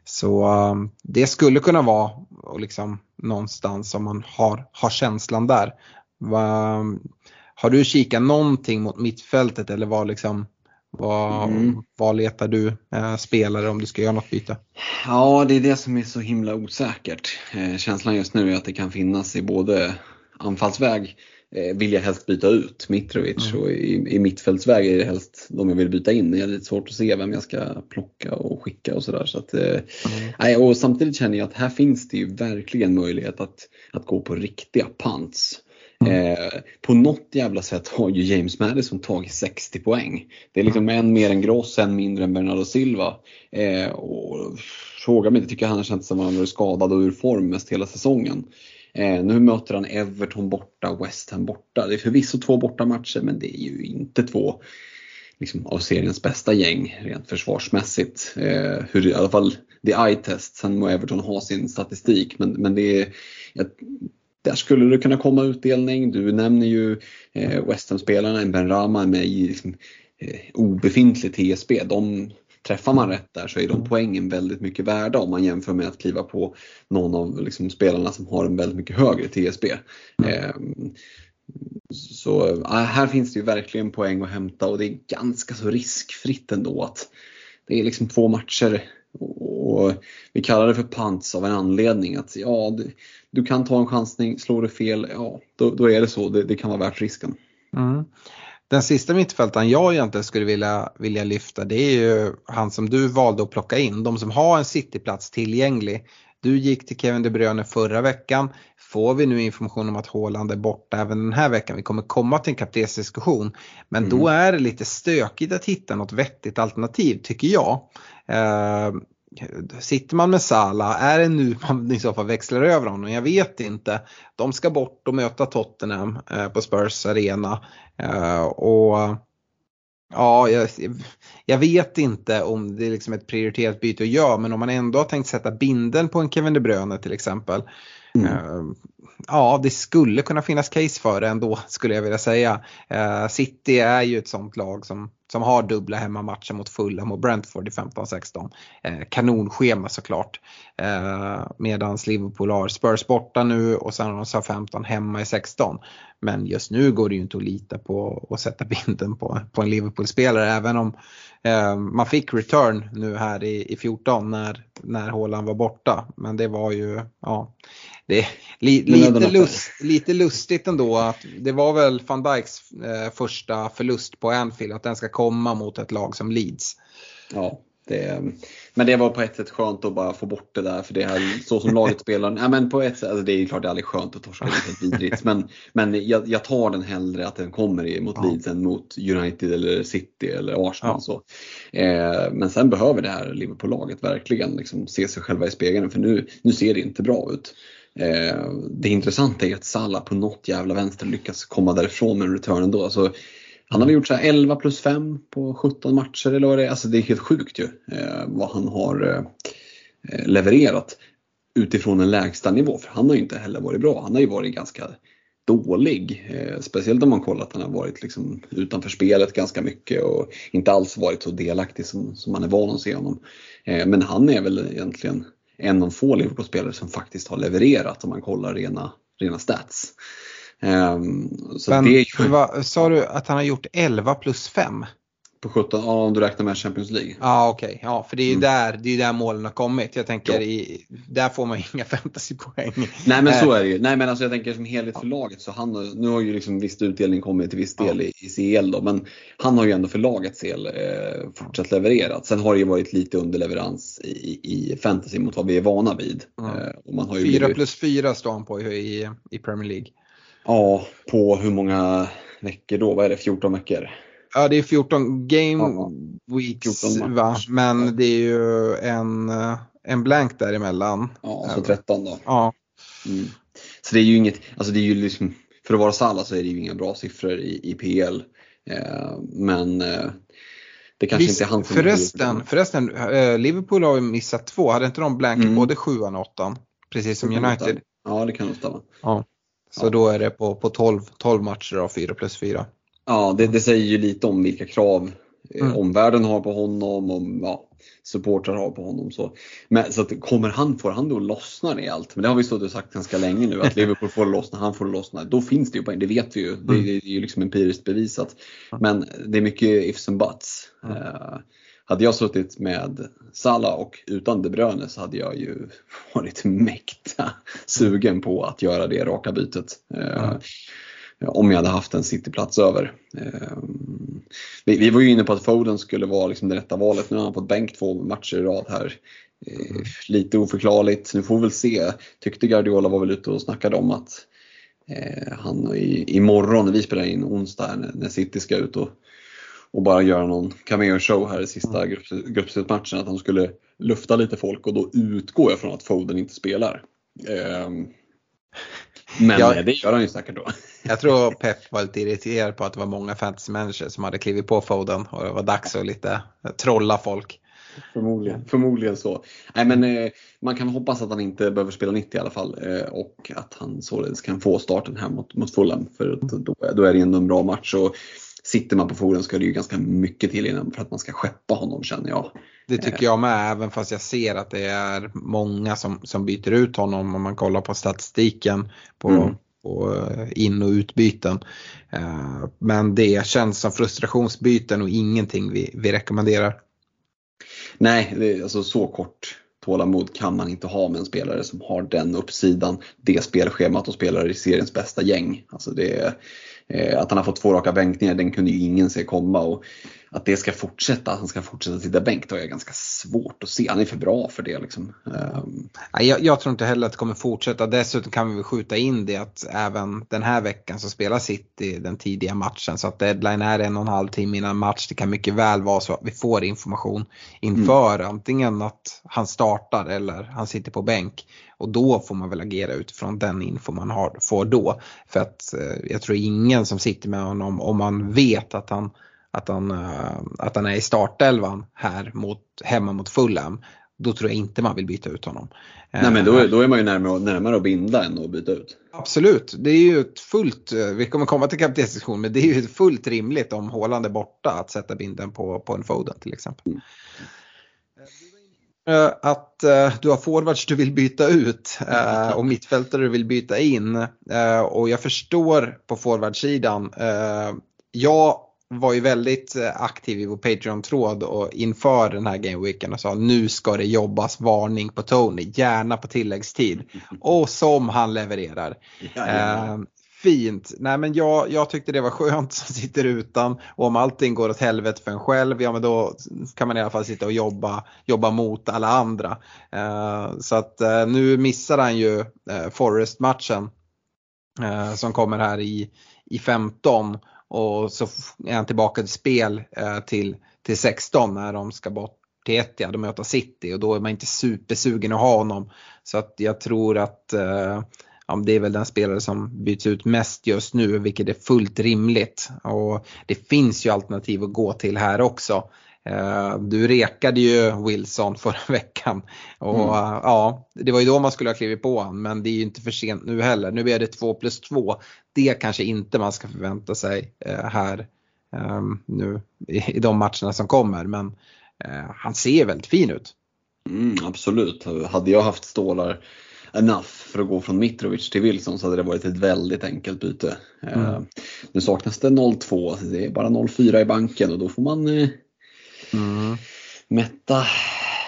Så um, det skulle kunna vara liksom någonstans som man har, har känslan där. Va, har du kikat någonting mot mittfältet eller vad liksom vad, Mm. vad letar du eh, spelare om du ska göra något byte? Ja, det är det som är så himla osäkert. Eh, känslan just nu är att det kan finnas i både anfallsväg vill jag helst byta ut Mitrovic Mm. och i, i mittfältsväg är det helst de jag vill byta in. Det är lite svårt att se vem jag ska plocka och skicka och sådär. Så att, eh, Mm. och samtidigt känner jag att här finns det ju verkligen möjlighet att, att gå på riktiga pants. Mm. Eh, på något jävla sätt har ju James Madison tagit 60 poäng. Det är liksom en mer än Gross, en mindre än Bernardo Silva. Eh, och fråga mig, jag tycker han har känts som att han varit skadad och ur form mest hela säsongen. Eh, nu möter han Everton borta, och West Ham borta. Det är förvisso två borta matcher men det är ju inte två liksom, av seriens bästa gäng rent försvarsmässigt. Eh, hur, I alla fall det är eye-test, sen må Everton ha sin statistik men, men det är, jag, där skulle det kunna komma utdelning. Du nämner ju eh, West Ham-spelarna, en Ben Rama med i liksom, eh, obefintlig TSB. De, träffar man rätt där så är de poängen väldigt mycket värda om man jämför med att kliva på någon av liksom, spelarna som har en väldigt mycket högre TSB. Eh, så här finns det ju verkligen poäng att hämta och det är ganska så riskfritt ändå att det är liksom två matcher och vi kallar det för pants av en anledning. Att ja, du, du kan ta en chansning, slår du fel, ja då, då är det så. Det, det kan vara värt risken. Mm. Den sista mittfältaren jag egentligen skulle vilja, vilja lyfta det är ju han som du valde att plocka in. De som har en cityplats tillgänglig. Du gick till Kevin De Bruyne förra veckan. Får vi nu information om att Haaland är borta även den här veckan. Vi kommer komma till en kaptensdiskussion. Men Mm. då är det lite stökigt att hitta något vettigt alternativ tycker jag. Eh, Sitter man med Salah, är det nu man i så fall växlar över honom? Jag vet inte. De ska bort och möta Tottenham eh, på Spurs arena. Eh, och ja, jag, jag vet inte om det är liksom ett prioriterat byte att göra men om man ändå har tänkt sätta binden på en Kevin De Bruyne till exempel. Mm. Eh, ja, det skulle kunna finnas case för det ändå skulle jag vilja säga. City är ju ett sånt lag som, som har dubbla hemmamatcher mot Fulham och Brentford i 15-16. Eh, kanonschema såklart. Eh, medans Liverpool har Spurs borta nu och sen har de Southampton hemma i 16. Men just nu går det ju inte att lita på att sätta binden på, på en Liverpool-spelare även om eh, man fick return nu här i, i 14 när, när Haaland var borta. Men det var ju, ja, det, li, lite, lust, lite lustigt ändå att det var väl van Dijks eh, första förlust på Anfield att den ska komma mot ett lag som Leeds. Ja, det, men det var på ett sätt skönt att bara få bort det där för det här så som laget spelar. Ja, men på ett sätt, alltså det är klart det är aldrig skönt att torska, det är helt vidrigt. Men, men jag, jag tar den hellre att den kommer mot Ja. Leeds än mot United eller City eller Arsenal. Ja. Så. Eh, men sen behöver det här Liverpool-laget verkligen liksom se sig själva i spegeln för nu, nu ser det inte bra ut. Eh, det intressanta är att Salah på något jävla vänster lyckas komma därifrån med en return ändå. Alltså, han har gjort så här 11 plus 5 på 17 matcher eller vad det är. Alltså det är helt sjukt ju eh, vad han har eh, eh, levererat utifrån en lägsta nivå. För han har ju inte heller varit bra. Han har ju varit ganska dålig. Eh, speciellt om man kollar att han har varit liksom utanför spelet ganska mycket och inte alls varit så delaktig som, som man är van att se honom. Eh, men han är väl egentligen en av få Liverpool-spelare som faktiskt har levererat om man kollar rena, rena stats. Eh, så men, det är ju... vad, sa du att han har gjort 11 plus 5? På 17, ja om du räknar med Champions League. Ja okej, okay. ja för det är ju mm. där, det är där målen har kommit. Jag tänker, i, där får man inga fantasypoäng. Nej men så eh. är det ju. Nej men alltså jag tänker som helhet för laget så han nu har ju liksom viss utdelning kommit till viss del i, i CL då, men han har ju ändå för lagets CL eh, fortsatt levererat. Sen har det ju varit lite underleverans i, i fantasy mot vad vi är vana vid. Ja. Eh, och man har ju 4 blivit... plus 4 står han på i, i Premier League. Ja, på hur många veckor då? Vad är det, 14 veckor? Ja, det är 14 game ja, weeks 14 va? Men det är ju en, en blank däremellan. Ja, så 13 då. Ja. Mm. Så det är ju inget, alltså det är ju liksom, för att vara Salah så är det ju inga bra siffror i, i PL. Eh, men eh, det kanske Visst, inte är han som förresten, förresten, eh, Liverpool har ju missat två. Hade inte de blank mm. både 7 och 8 Precis som United. Ja, det kan nog stämma. Ja. Så ja. då är det på, på 12, 12 matcher av 4 plus 4. Ja, det, det säger ju lite om vilka krav eh, mm. omvärlden har på honom och ja, supportrar har på honom. Så, men, så att, kommer han, får han då lossna rejält? Men det har vi stått och sagt ganska länge nu att Liverpool får lossna, han får lossna. Då finns det ju poäng, det vet vi ju. Mm. Det, det, är ju liksom empiriskt bevisat. Men det är mycket ifs and buts. Mm. Uh, hade jag suttit med Salah och utan De Bruyne så hade jag ju varit mäkta sugen på att göra det raka bytet. Uh, om jag hade haft en cityplats över. Ehm, vi, vi var ju inne på att Foden skulle vara liksom det rätta valet. Nu har han fått bänk två matcher i rad här. Mm. Lite oförklarligt. Nu får vi väl se. Tyckte Guardiola var väl ute och snackade om att eh, han i, imorgon när vi spelar in onsdag när City ska ut och, och bara göra någon cameo-show här i sista mm. gruppspelsmatchen att han skulle lufta lite folk och då utgår jag från att Foden inte spelar. Eh, men ja, det gör han ju säkert då. Jag tror Pep var lite irriterad på att det var många fantasy som hade klivit på Foden och det var dags att lite trolla folk. Förmodligen, förmodligen så. Nej, men, eh, man kan hoppas att han inte behöver spela 90 i alla fall eh, och att han således kan få starten här mot, mot Fulham för då, då är det ändå en bra match. Och sitter man på Foden ska det ju ganska mycket till innan för att man ska skeppa honom känner jag. Det tycker jag med, även fast jag ser att det är många som, som byter ut honom om man kollar på statistiken på, mm. på eh, in och utbyten. Eh, men det känns som frustrationsbyten och ingenting vi, vi rekommenderar. Nej, det är alltså så kort tålamod kan man inte ha med en spelare som har den uppsidan, det spelschemat och spelar i seriens bästa gäng. Alltså det, att han har fått två raka bänkningar, den kunde ju ingen se komma. Och att det ska fortsätta, att han ska fortsätta sitta bänk, då är ganska svårt att se. Han är för bra för det. Liksom. Ehm. Jag, jag, tror inte heller att det kommer fortsätta. Dessutom kan vi väl skjuta in det att även den här veckan så spelar City den tidiga matchen. Så att deadline är en och en halv timme innan match. Det kan mycket väl vara så att vi får information inför mm. antingen att han startar eller han sitter på bänk. Och då får man väl agera utifrån den info man har, får då. För att eh, jag tror ingen som sitter med honom, om man vet att han, att han, eh, att han är i startelvan här mot, hemma mot Fulham, då tror jag inte man vill byta ut honom. Nej men då, då är man ju närmare, närmare att binda än att byta ut. Absolut, det är ju ett fullt, eh, vi kommer komma till kaptensdiskussion, men det är ju fullt rimligt om Håland är borta att sätta binden på, på en Foden till exempel. Mm. Eh, att uh, du har forwards du vill byta ut uh, och mittfältare du vill byta in. Och jag förstår på forwardsidan. jag var ju väldigt aktiv i vår Patreon-tråd och inför den här gameweeken och sa nu ska det jobbas varning på Tony, gärna på tilläggstid. Och som han levererar. Ja, ja fint. Nej men jag, jag tyckte det var skönt som sitter utan och om allting går åt helvete för en själv, ja men då kan man i alla fall sitta och jobba, jobba mot alla andra. Uh, så att uh, nu missar han ju uh, Forest-matchen som kommer här i, i 15 och så är han tillbaka till spel till, till 16 när de ska bort till Etia, ja, de möter City och då är man inte supersugen att ha honom. Så att jag tror att ja, det är väl den spelare som byts ut mest just nu, vilket är fullt rimligt. Och det finns ju alternativ att gå till här också. Eh, du rekade ju Wilson förra veckan och Mm. ja, det var ju då man skulle ha klivit på honom men det är ju inte för sent nu heller. Nu är det 2 plus 2. Det kanske inte man ska förvänta sig eh, här eh, nu i, i de matcherna som kommer men eh, han ser väldigt fin ut. Mm, absolut. Hade jag haft stålar enough för att gå från Mitrovic till Wilson så hade det varit ett väldigt enkelt byte. Eh, Mm. nu saknas det 0-2, det är bara 0-4 i banken och då får man eh, Mm. mätta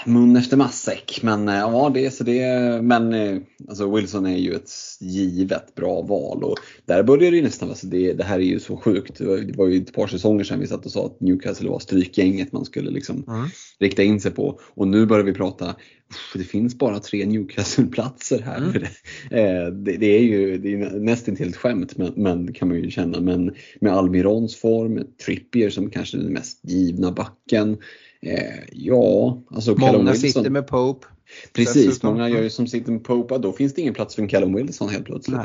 mun efter matsäck. Men eh, ja, det är så det. Men eh, alltså Wilson är ju ett givet bra val och där börjar det ju nästan, alltså det, det här är ju så sjukt. Det var, det var ju ett par säsonger sedan vi satt och sa att Newcastle var strykgänget man skulle liksom Mm. rikta in sig på. Och nu börjar vi prata, "Uff, det finns bara tre Newcastle-platser här. Mm. Det, eh, det, det är ju det är nästan till ett skämt men, men kan man ju känna. Men med Almirons form, Trippier som kanske är den mest givna backen. Eh, ja, alltså Callum Många Wilson. sitter med Pope. Precis, dessutom. många gör ju som sitter med Pope, då finns det ingen plats för en Callum Wilson helt plötsligt.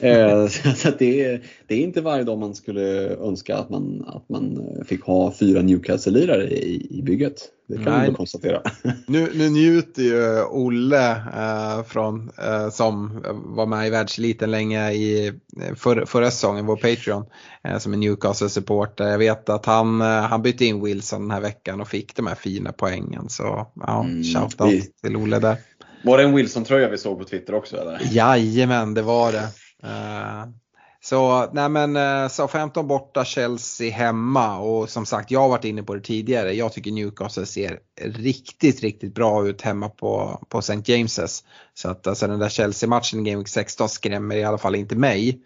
Eh, så så att det, är, det är inte varje dag man skulle önska att man, att man fick ha fyra Newcastle-lirare i, i bygget. Det kan Nej. bara konstatera. Nu, nu njuter ju Olle eh, från, eh, som var med i världseliten länge i eh, för, förra säsongen, vår Patreon, eh, som är Newcastle-supporter. Jag vet att han, eh, han bytte in Wilson den här veckan och fick de här fina poängen. Så ja, Mm, shoutout vi- till Olle där. Var det en Wilson-tröja vi såg på Twitter också eller? Jajamän, det var det. Eh, Så nej men eh, Southampton borta, Chelsea hemma och som sagt jag har varit inne på det tidigare. Jag tycker Newcastle ser riktigt, riktigt bra ut hemma på, på St. James's. Så att alltså den där Chelsea-matchen i Game Week 16 skrämmer i alla fall inte mig.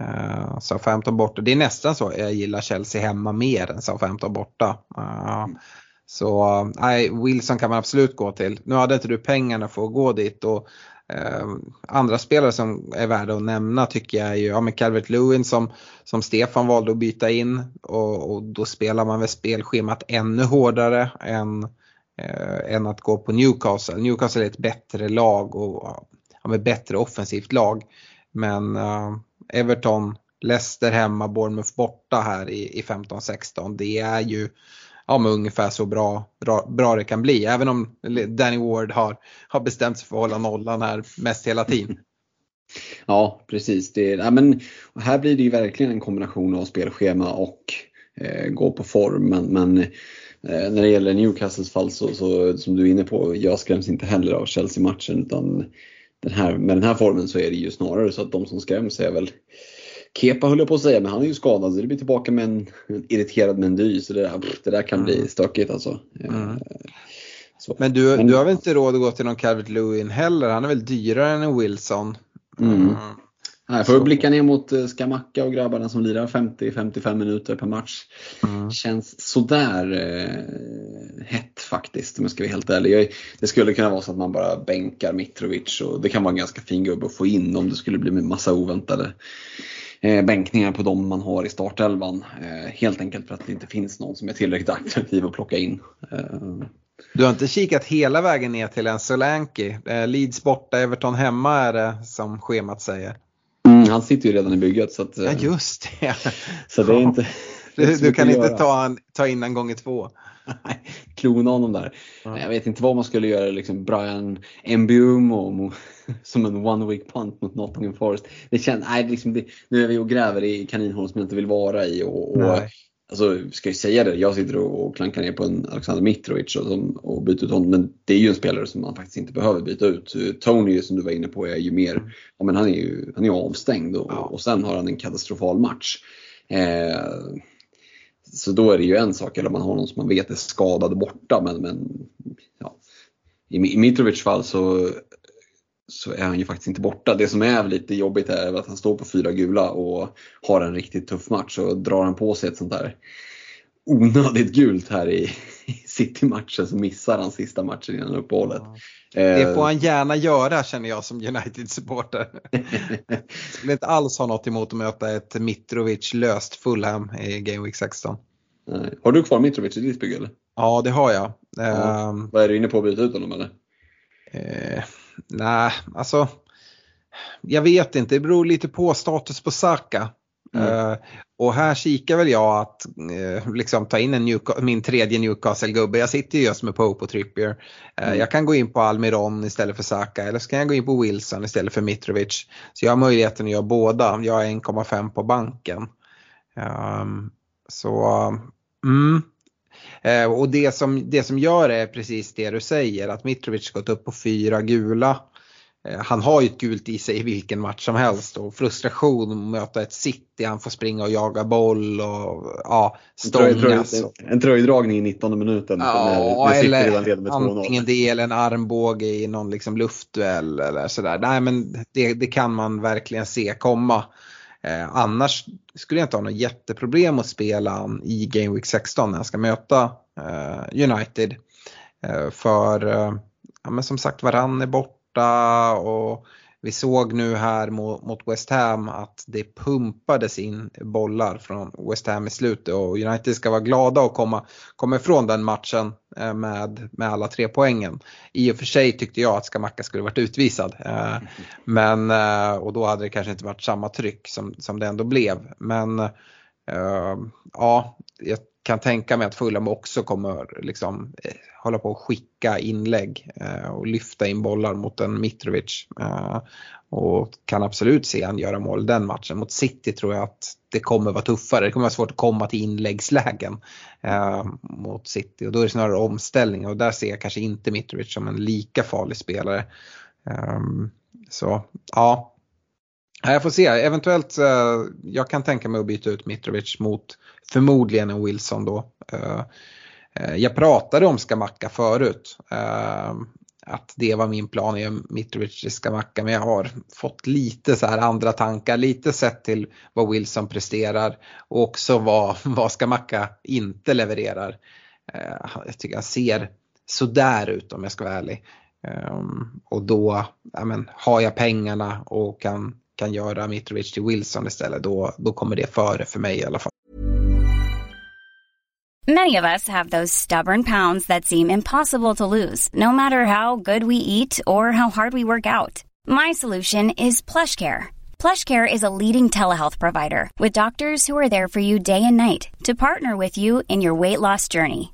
Uh, Southampton borta, det är nästan så jag gillar Chelsea hemma mer än Southampton borta. Eh, så nej, Wilson kan man absolut gå till. Nu hade inte du pengarna för att gå dit och eh, andra spelare som är värda att nämna tycker jag är ju ja, Calvert Lewin som, som Stefan valde att byta in och, och då spelar man väl spelschemat ännu hårdare än, eh, än att gå på Newcastle. Newcastle är ett bättre lag och ja, bättre offensivt lag. Men eh, Everton, Leicester hemma, Bournemouth borta här i, i 15-16. Det är ju ja, men ungefär så bra, bra, bra det kan bli. Även om Danny Ward har, har bestämt sig för att hålla nollan här mest hela tiden. Ja, precis. Det, ja, men, här blir det ju verkligen en kombination av spelschema och eh, gå på form. Men, men eh, när det gäller Newcastles fall så, så som du är inne på, jag skräms inte heller av Chelsea-matchen utan den här, med den här formen så är det ju snarare så att de som skräms är väl Kepa höll jag på att säga, men han är ju skadad så det blir tillbaka med en, en irriterad Mendy så det där, det där kan bli stökigt alltså. Mm. Så. Men du, du har väl inte råd att gå till någon Calvert Lewin heller? Han är väl dyrare än en Wilson? Mm. Mm. Nej, får blicka ner mot eh, Skamacka och grabbarna som lirar 50-55 minuter per match. Mm. Känns sådär eh, hett faktiskt om jag ska vara helt ärlig. Jag, det skulle kunna vara så att man bara bänkar Mitrovic och det kan vara en ganska fin gubbe att få in om det skulle bli med massa oväntade eh, bänkningar på de man har i startelvan. Eh, helt enkelt för att det inte finns någon som är tillräckligt attraktiv att plocka in. Eh, Du har inte kikat hela vägen ner till en Solanke? Eh, Leeds borta, Everton hemma är det som schemat säger. mm, han sitter ju redan i bygget så, att, eh, Ja just det. så det är inte Du, du kan inte ta, en, ta in en gånger två. Klona honom där. Ja. Jag vet inte vad man skulle göra, liksom Brian Mbumo mo- som en one week punt mot Nottingham Forest. Det känns, nej, liksom det, nu är vi och gräver i kaninhål som jag inte vill vara i. Och, och, alltså, ska jag säga det, jag sitter och, och klankar ner på en Alexander Mitrovic och, som, och byter ut honom, men det är ju en spelare som man faktiskt inte behöver byta ut. Tony som du var inne på är ju mer, ja, men han är ju han är ju avstängd och, och sen har han en katastrofal match. Eh, så då är det ju en sak, eller om man har någon som man vet är skadad borta. Men, men ja. I, Mitrovics fall så, så är han ju faktiskt inte borta. Det som är lite jobbigt är väl att han står på fyra gula och har en riktigt tuff match. Och drar han på sig ett sånt där onödigt gult här i City-matchen så missar han sista matchen innan uppehållet. Det får Eh, han gärna göra känner jag som United-supporter. Skulle inte alls ha något emot att möta ett Mitrovic löst Fulham i Game Week 16. nej. Har du kvar Mitrovic i ditt bygge eller? Ja det har jag. Ja. Ehm, Vad är du inne på att byta ut honom eller? Eh, nej, alltså. Jag vet inte, det beror lite på status på Saka. Mm. Eh, och här kikar väl jag att eh, liksom ta in en Newca- min tredje Newcastle-gubbe. Jag sitter ju just med Pope och Trippier. Eh, Mm. Jag kan gå in på Almiron istället för Saka eller så kan jag gå in på Wilson istället för Mitrovic. Så jag har möjligheten att göra båda. Jag har 1,5 på banken. Ehm, så, mm. Och det som, det som gör är precis det du säger, att Mitrovic gått upp på fyra gula. Eh, Han har ju ett gult i sig i vilken match som helst och frustration att möta ett City, han får springa och jaga boll och ja, stångas. en tröjdragning i 19 minuten. Ja, när, när redan eller leder med 2-0. antingen det eller en armbåge i någon liksom luftduell eller sådär. Nej men det, det kan man verkligen se komma. Eh, annars skulle jag inte ha något jätteproblem att spela han i Game Week 16 när jag ska möta eh, United. Eh, för eh, ja, men som sagt Varann är borta och vi såg nu här mot, West Ham att det pumpades in bollar från West Ham i slutet och United ska vara glada och komma, komma ifrån den matchen eh, med, med alla tre poängen. I och för sig tyckte jag att Skamacka skulle varit utvisad. Eh, men, eh, och då hade det kanske inte varit samma tryck som, som det ändå blev. Men ja, jag kan tänka mig att Fulham också kommer liksom, eh, hålla på att skicka inlägg eh, och lyfta in bollar mot en Mitrovic. Eh, och kan absolut se han göra mål den matchen. Mot City tror jag att det kommer vara tuffare. Det kommer vara svårt att komma till inläggslägen eh, mot City och då är det snarare omställning och där ser jag kanske inte Mitrovic som en lika farlig spelare. Ehm, så Ja, jag får se, eventuellt eh, jag kan tänka mig att byta ut Mitrovic mot förmodligen en Wilson då. Eh, eh, jag pratade om Skamacka förut. Att det var min plan, är Mitrovic i Skamacka. Men jag har fått lite så här andra tankar, lite sett till vad Wilson presterar och också vad, vad Skamacka inte levererar. Jag tycker jag ser sådär ut om jag ska vara ärlig. Um, och då ja, men, har jag pengarna och kan, kan göra Mitrovic till Wilson istället, då, då kommer det före för mig i alla fall. Many of us have those stubborn pounds that seem impossible to lose, no matter how good we eat or how hard we work out. My solution is PlushCare. PlushCare is a leading telehealth provider with doctors who are there for you day and night to partner with you in your weight loss journey.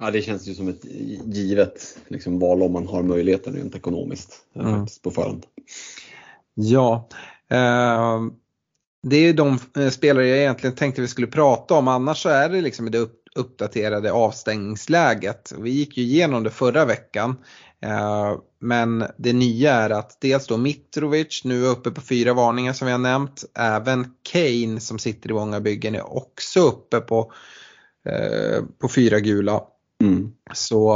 Ja, det känns ju som ett givet liksom, val om man har möjligheten rent ekonomiskt eh, Mm. faktiskt, på förhand. Ja, eh, det är de eh, spelare jag egentligen tänkte vi skulle prata om. Annars så är det liksom det upp, uppdaterade avstängningsläget. Vi gick ju igenom det förra veckan. Eh, men det nya är att dels då Mitrovic nu är uppe på fyra varningar som vi har nämnt. Även Kane som sitter i många byggen är också uppe på, eh, på fyra gula. Mm. Så,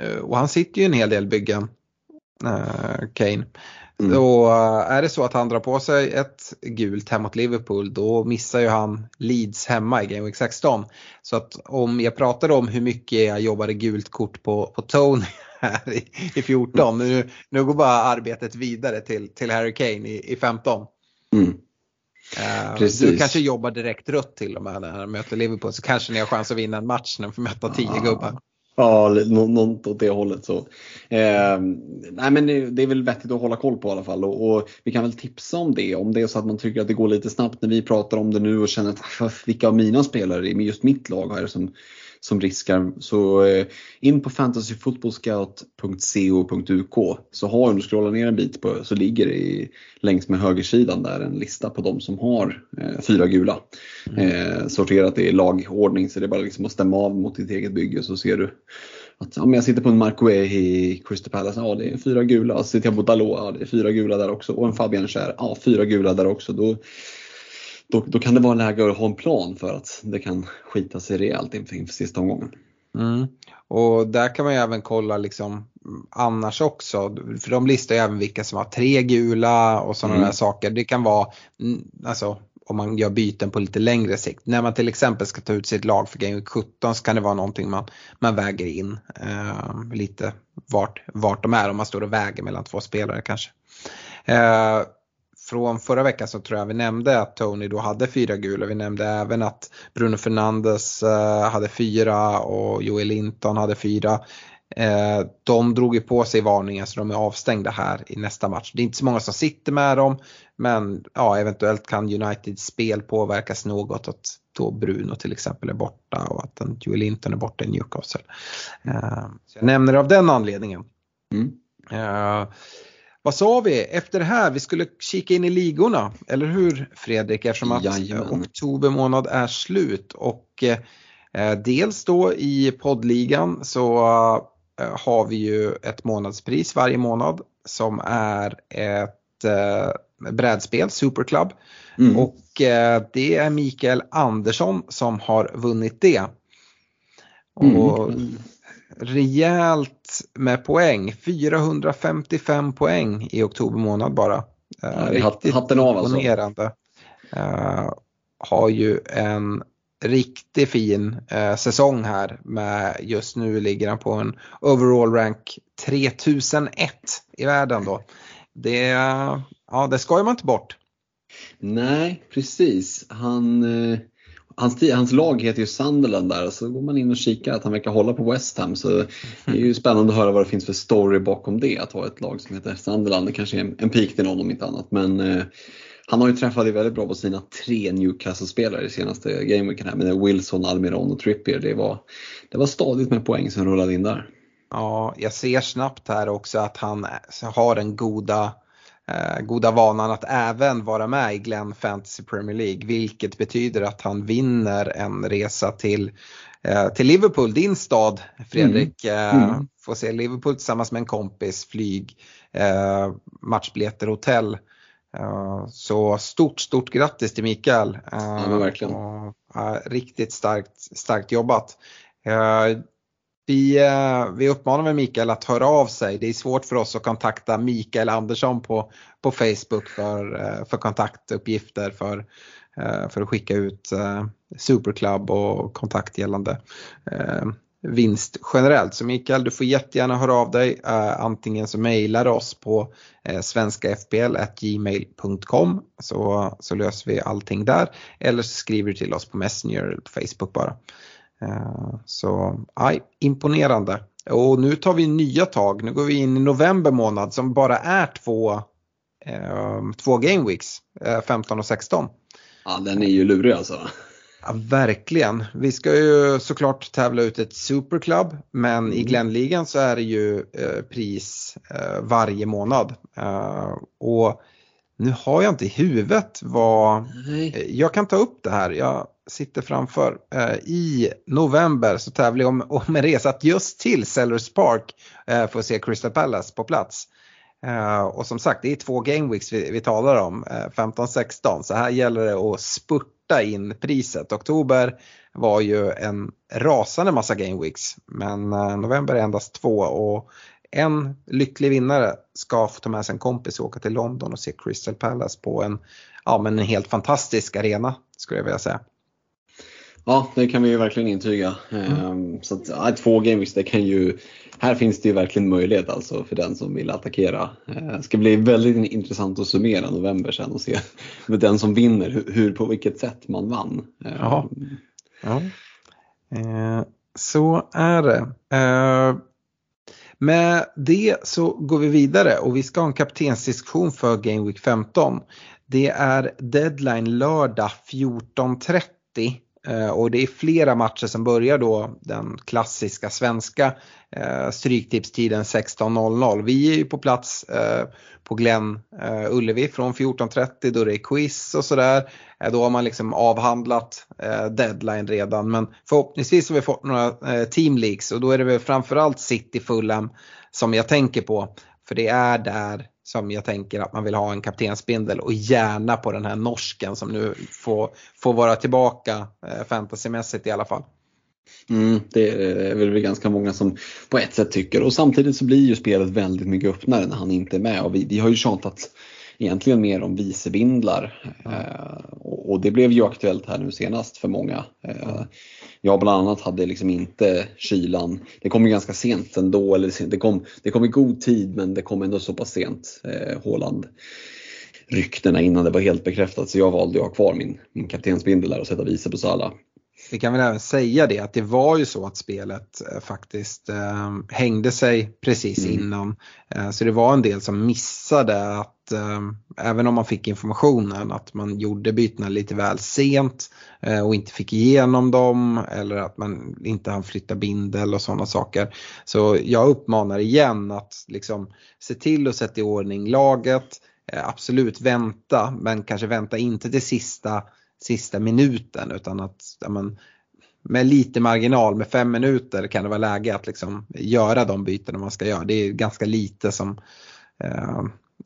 eh, och han sitter ju en hel del byggen, eh, Kane. Mm. Eh, är det så att han drar på sig ett gult hem mot Liverpool då missar ju han Leeds hemma i Game Week 16. Så att om jag pratade om hur mycket jag jobbade gult kort på, på Tony här i, i 14, nu, nu går bara arbetet vidare till, till Harry Kane i, i 15. Mm. Eh, Du Precis. kanske jobbar direkt rött till och med när han möter Liverpool så kanske ni har chans att vinna en match när de får möta 10 Ah. gubbar. Ja, något åt det hållet. Så. Eh, nej, men det, är väl vettigt att hålla koll på i alla fall. Och, och Vi kan väl tipsa om det. Om det är så att man tycker att det går lite snabbt när vi pratar om det nu och känner att "Ah, vilka av mina spelare i just mitt lag har det som, som riskar. Så eh, in på fantasyfotbollscout.co.uk så har om du scrollar ner en bit på, så ligger det i, längs med högersidan där en lista på de som har eh, fyra gula. Eh, sorterat i lagordning så det är bara liksom att stämma av mot ditt eget bygge så ser du att men jag sitter på en Mark i Crystal Palace, ja det är fyra gula. Så sitter jag på Dalot, ja det är fyra gula där också. Och en Fabian Schär, ja fyra gula där också. Då, då, då kan det vara läge att ha en plan för att det kan skita sig rejält inför, inför sista omgången. Mm. Och där kan man ju även kolla liksom annars också. För de listar ju även vilka som har tre gula och sådana mm. där saker. Det kan vara, mm, alltså om man gör byten på lite längre sikt. När man till exempel ska ta ut sitt lag för Game Week 17 så kan det vara någonting man, man väger in. Eh, lite vart, vart de är om man står och väger mellan två spelare kanske. Eh, från förra veckan så tror jag vi nämnde att Tony då hade fyra gula. Vi nämnde även att Bruno Fernandes eh, hade fyra och Joel Linton hade fyra. Eh, de drog ju på sig varningen så de är avstängda här i nästa match. Det är inte så många som sitter med dem men ja, eventuellt kan Uniteds spel påverkas något att då Bruno till exempel är borta och att Joel Linton är borta i Newcastle. Eh, så jag nämner det av den anledningen. Mm. Vad sa vi efter det här? Vi skulle kika in i ligorna, eller hur Fredrik? Eftersom att Jajamän. oktober månad är slut och eh, dels då i poddligan så eh, har vi ju ett månadspris varje månad som är ett eh, brädspel, Superclub. Mm. Och eh, det är Mikael Andersson som har vunnit det. Och mm. Rejält med poäng. 455 poäng i oktober månad bara. Ja, riktigt hatten av alltså. imponerande. Uh, har ju en riktigt fin uh, säsong här med just nu ligger han på en overall rank 3001 i världen då. Det, ja, det ska man inte bort. Nej, precis. Han eh, hans, hans lag heter ju Sunderland där och så går man in och kikar att han verkar hålla på West Ham så det är ju spännande att höra vad det finns för story bakom det att ha ett lag som heter Sunderland. Det kanske är en, en pik till någon om inte annat men eh, han har ju träffat väldigt bra på sina tre Newcastle-spelare i senaste gameweeken här med Wilson, Almiron och Trippier. Det var, det var stadigt med poäng som rullade in där. Ja, jag ser snabbt här också att han har den goda goda vanan att även vara med i Glenn Fantasy Premier League vilket betyder att han vinner en resa till, eh, till Liverpool, din stad Fredrik. Mm. Eh, mm. Får se Liverpool tillsammans med en kompis, flyg, eh, matchbiljetter, hotell. Eh, så stort, stort grattis till Mikael. ja, verkligen. Riktigt starkt, starkt jobbat. Vi, eh, vi uppmanar med Mikael att höra av sig. Det är svårt för oss att kontakta Mikael Andersson på, på Facebook för, eh, för kontaktuppgifter för, eh, för att skicka ut Superclub och kontakt gällande vinst generellt. Så Mikael, du får jättegärna höra av dig. antingen så mejlar oss på svenskafpl.gmail.com så, så löser vi allting där. Eller så skriver du till oss på Messenger eller på Facebook bara. Eh, så aj, imponerande. Och nu tar vi nya tag. Nu går vi in i november månad som bara är två, eh, två game weeks, eh, 15 och 16. Ja, den är ju lurig alltså. Ja, verkligen. Vi ska ju såklart tävla ut ett superclub men mm. i Glenligan så är det ju eh, pris eh, varje månad. Eh, och nu har jag inte i huvudet vad, jag kan ta upp det här. Jag sitter framför. Eh, I november så tävlar jag om, om en resa just till Sellers Park eh, för att se Crystal Palace på plats. Eh, och som sagt det är två gameweeks vi, vi talar om, eh, 15-16 så här gäller det att spurta in priset. Oktober var ju en rasande massa gameweeks men eh, november är endast två och en lycklig vinnare ska få ta med sig en kompis och åka till London och se Crystal Palace på en, ja, men en helt fantastisk arena skulle jag vilja säga. Ja, det kan vi ju verkligen intyga. Mm. Ehm, så att, två gameweeks, det kan ju, här finns det ju verkligen möjlighet alltså för den som vill attackera. Ehm, det ska bli väldigt intressant att summera november sen och se med den som vinner, hur, på vilket sätt man vann. Ehm, ja. ja. Eh, så är det. Eh, med det så går vi vidare och vi ska ha en kaptensdiskussion för Game Week 15. Det är deadline lördag 14.30 Eh, Eh, och det är flera matcher som börjar då den klassiska svenska eh, stryktipstiden 16.00. Vi är ju på plats eh, på Glenn Ullevi från 14.30 då det är quiz och sådär. Då har man liksom avhandlat deadline redan men förhoppningsvis har vi fått några team leaks och då är det väl framförallt City Fulham som jag tänker på. För det är där som jag tänker att man vill ha en kaptensbindel och gärna på den här norsken som nu får, får vara tillbaka eh, fantasymässigt i alla fall. Mm, det är väl ganska många som på ett sätt tycker och samtidigt så blir ju spelet väldigt mycket öppnare när han inte är med och vi, vi har ju tjatat egentligen mer om vicebindlar. Mm. Eh, och, och, det blev ju aktuellt här nu senast för många. Eh, jag bland annat hade liksom inte kylan. Det kom ju ganska sent ändå, eller det kom, det kom i god tid men det kom ändå så pass sent. Eh, Håland ryktena innan det var helt bekräftat så jag valde att ha kvar min, min kaptensbindel där och sätta vice på Sala. Vi kan väl även säga det att det var ju så att spelet eh, faktiskt eh, hängde sig precis mm. innan. Eh, så det var en del som missade att eh, även om man fick informationen att man gjorde bytena lite väl sent eh, och inte fick igenom dem eller att man inte hann flytta bindel och sådana saker. Så jag uppmanar igen att liksom se till att sätta i ordning laget. Eh, absolut vänta men kanske vänta inte till sista sista minuten utan att ja, men, med lite marginal, med fem minuter kan det vara läge att liksom göra de byten man ska göra. Det är ganska lite som eh,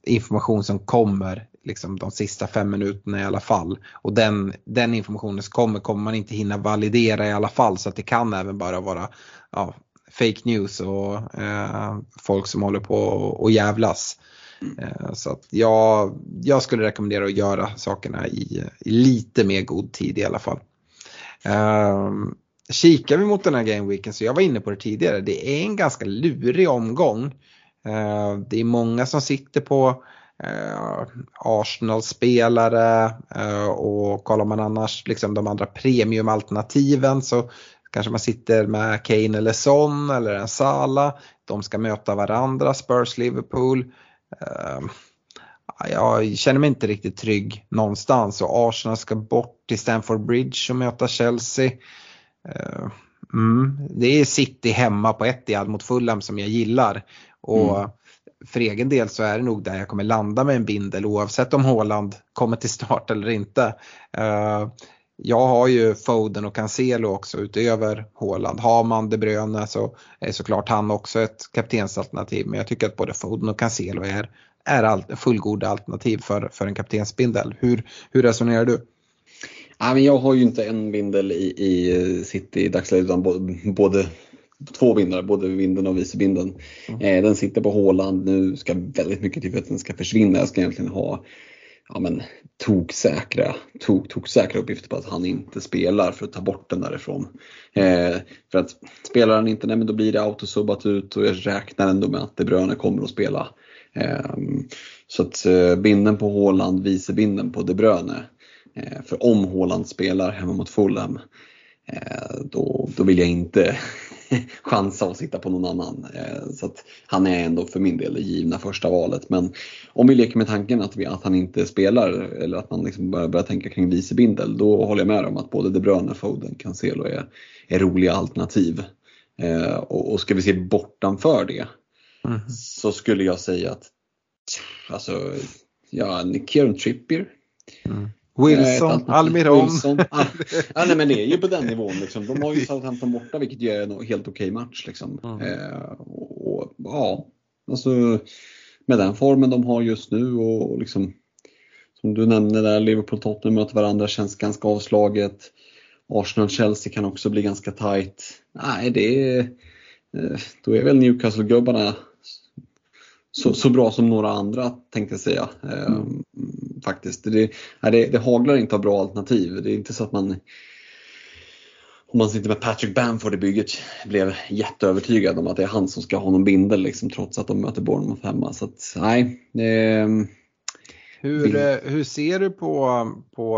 information som kommer liksom de sista fem minuterna i alla fall. Och den, den informationen som kommer kommer man inte hinna validera i alla fall så att det kan även bara vara ja, fake news och eh, folk som håller på och jävlas. Mm. Eh, så att jag, jag skulle rekommendera att göra sakerna i, i lite mer god tid i alla fall. Um, kikar vi mot den här gameweeken så jag var inne på det tidigare, det är en ganska lurig omgång. Uh, det är många som sitter på uh, Arsenal-spelare uh, och kollar man annars liksom de andra premiumalternativen så kanske man sitter med Kane eller Son eller en Sala. De ska möta varandra, Spurs, Liverpool. Ehm, jag känner mig inte riktigt trygg någonstans och Arsenal ska bort till Stamford Bridge och möta Chelsea. Ehm, mm, det är City hemma på Etihad mot Fulham som jag gillar. Och mm. för egen del så är det nog där jag kommer landa med en bindel oavsett om Håland kommer till start eller inte. Jag har ju Foden och Cancelo också utöver Håland. Har man De Bruyne så är såklart han också ett kaptensalternativ. Men jag tycker att både Foden och Cancelo är, är all, fullgoda alternativ för, för en kaptensbindel. Hur, hur resonerar du? Ja, men jag har ju inte en bindel i, i City i dagsläget utan både, två bindlar, både vinden och vicebindeln. Mm. Eh, den sitter på Håland, nu ska väldigt mycket till för att den ska försvinna. Jag ska egentligen ha ja, men, toksäkra, tok, toksäkra uppgifter på att han inte spelar för att ta bort den därifrån. Eh, för att spelar han inte, nej, men då blir det autosubbat ut och jag räknar ändå med att De Bruyne kommer att spela. Eh, så att eh, binden på Håland, vice binden på De Bruyne. Eh, för om Håland spelar hemma mot Fulham då, då vill jag inte chansa och sitta på någon annan. Eh, så att han är ändå för min del det givna första valet. Men om vi leker med tanken att, vi, att han inte spelar eller att man liksom börjar, börjar tänka kring vicebindel, då håller jag med om att både De Bruyne, Foden, Cancelo är, är roliga alternativ. Eh, och, och ska vi se bortanför det mm. så skulle jag säga att alltså, ja, Kieran Trippier mm. Wilson, Almiron. Wilson. Ah, ah, nej, men det är ju på den nivån. Liksom. De har ju Southampton borta vilket är en helt okej okay match. Liksom. Mm. Eh, och, och, ja, alltså, med den formen de har just nu och, och liksom, som du nämnde där, Liverpool-Tottenham möter varandra känns ganska avslaget. Arsenal-Chelsea kan också bli ganska tight. Nej, det är, eh, då är väl Newcastle-gubbarna så, så bra som några andra tänkte jag säga. Mm. faktiskt. Det, det, det haglar inte av bra alternativ. Det är inte så att man om man sitter med Patrick Bamford i bygget blev jätteövertygad om att det är han som ska ha någon bindel liksom, trots att de möter Bournemouth hemma. Så att, nej, det, hur, eh, hur ser du på, på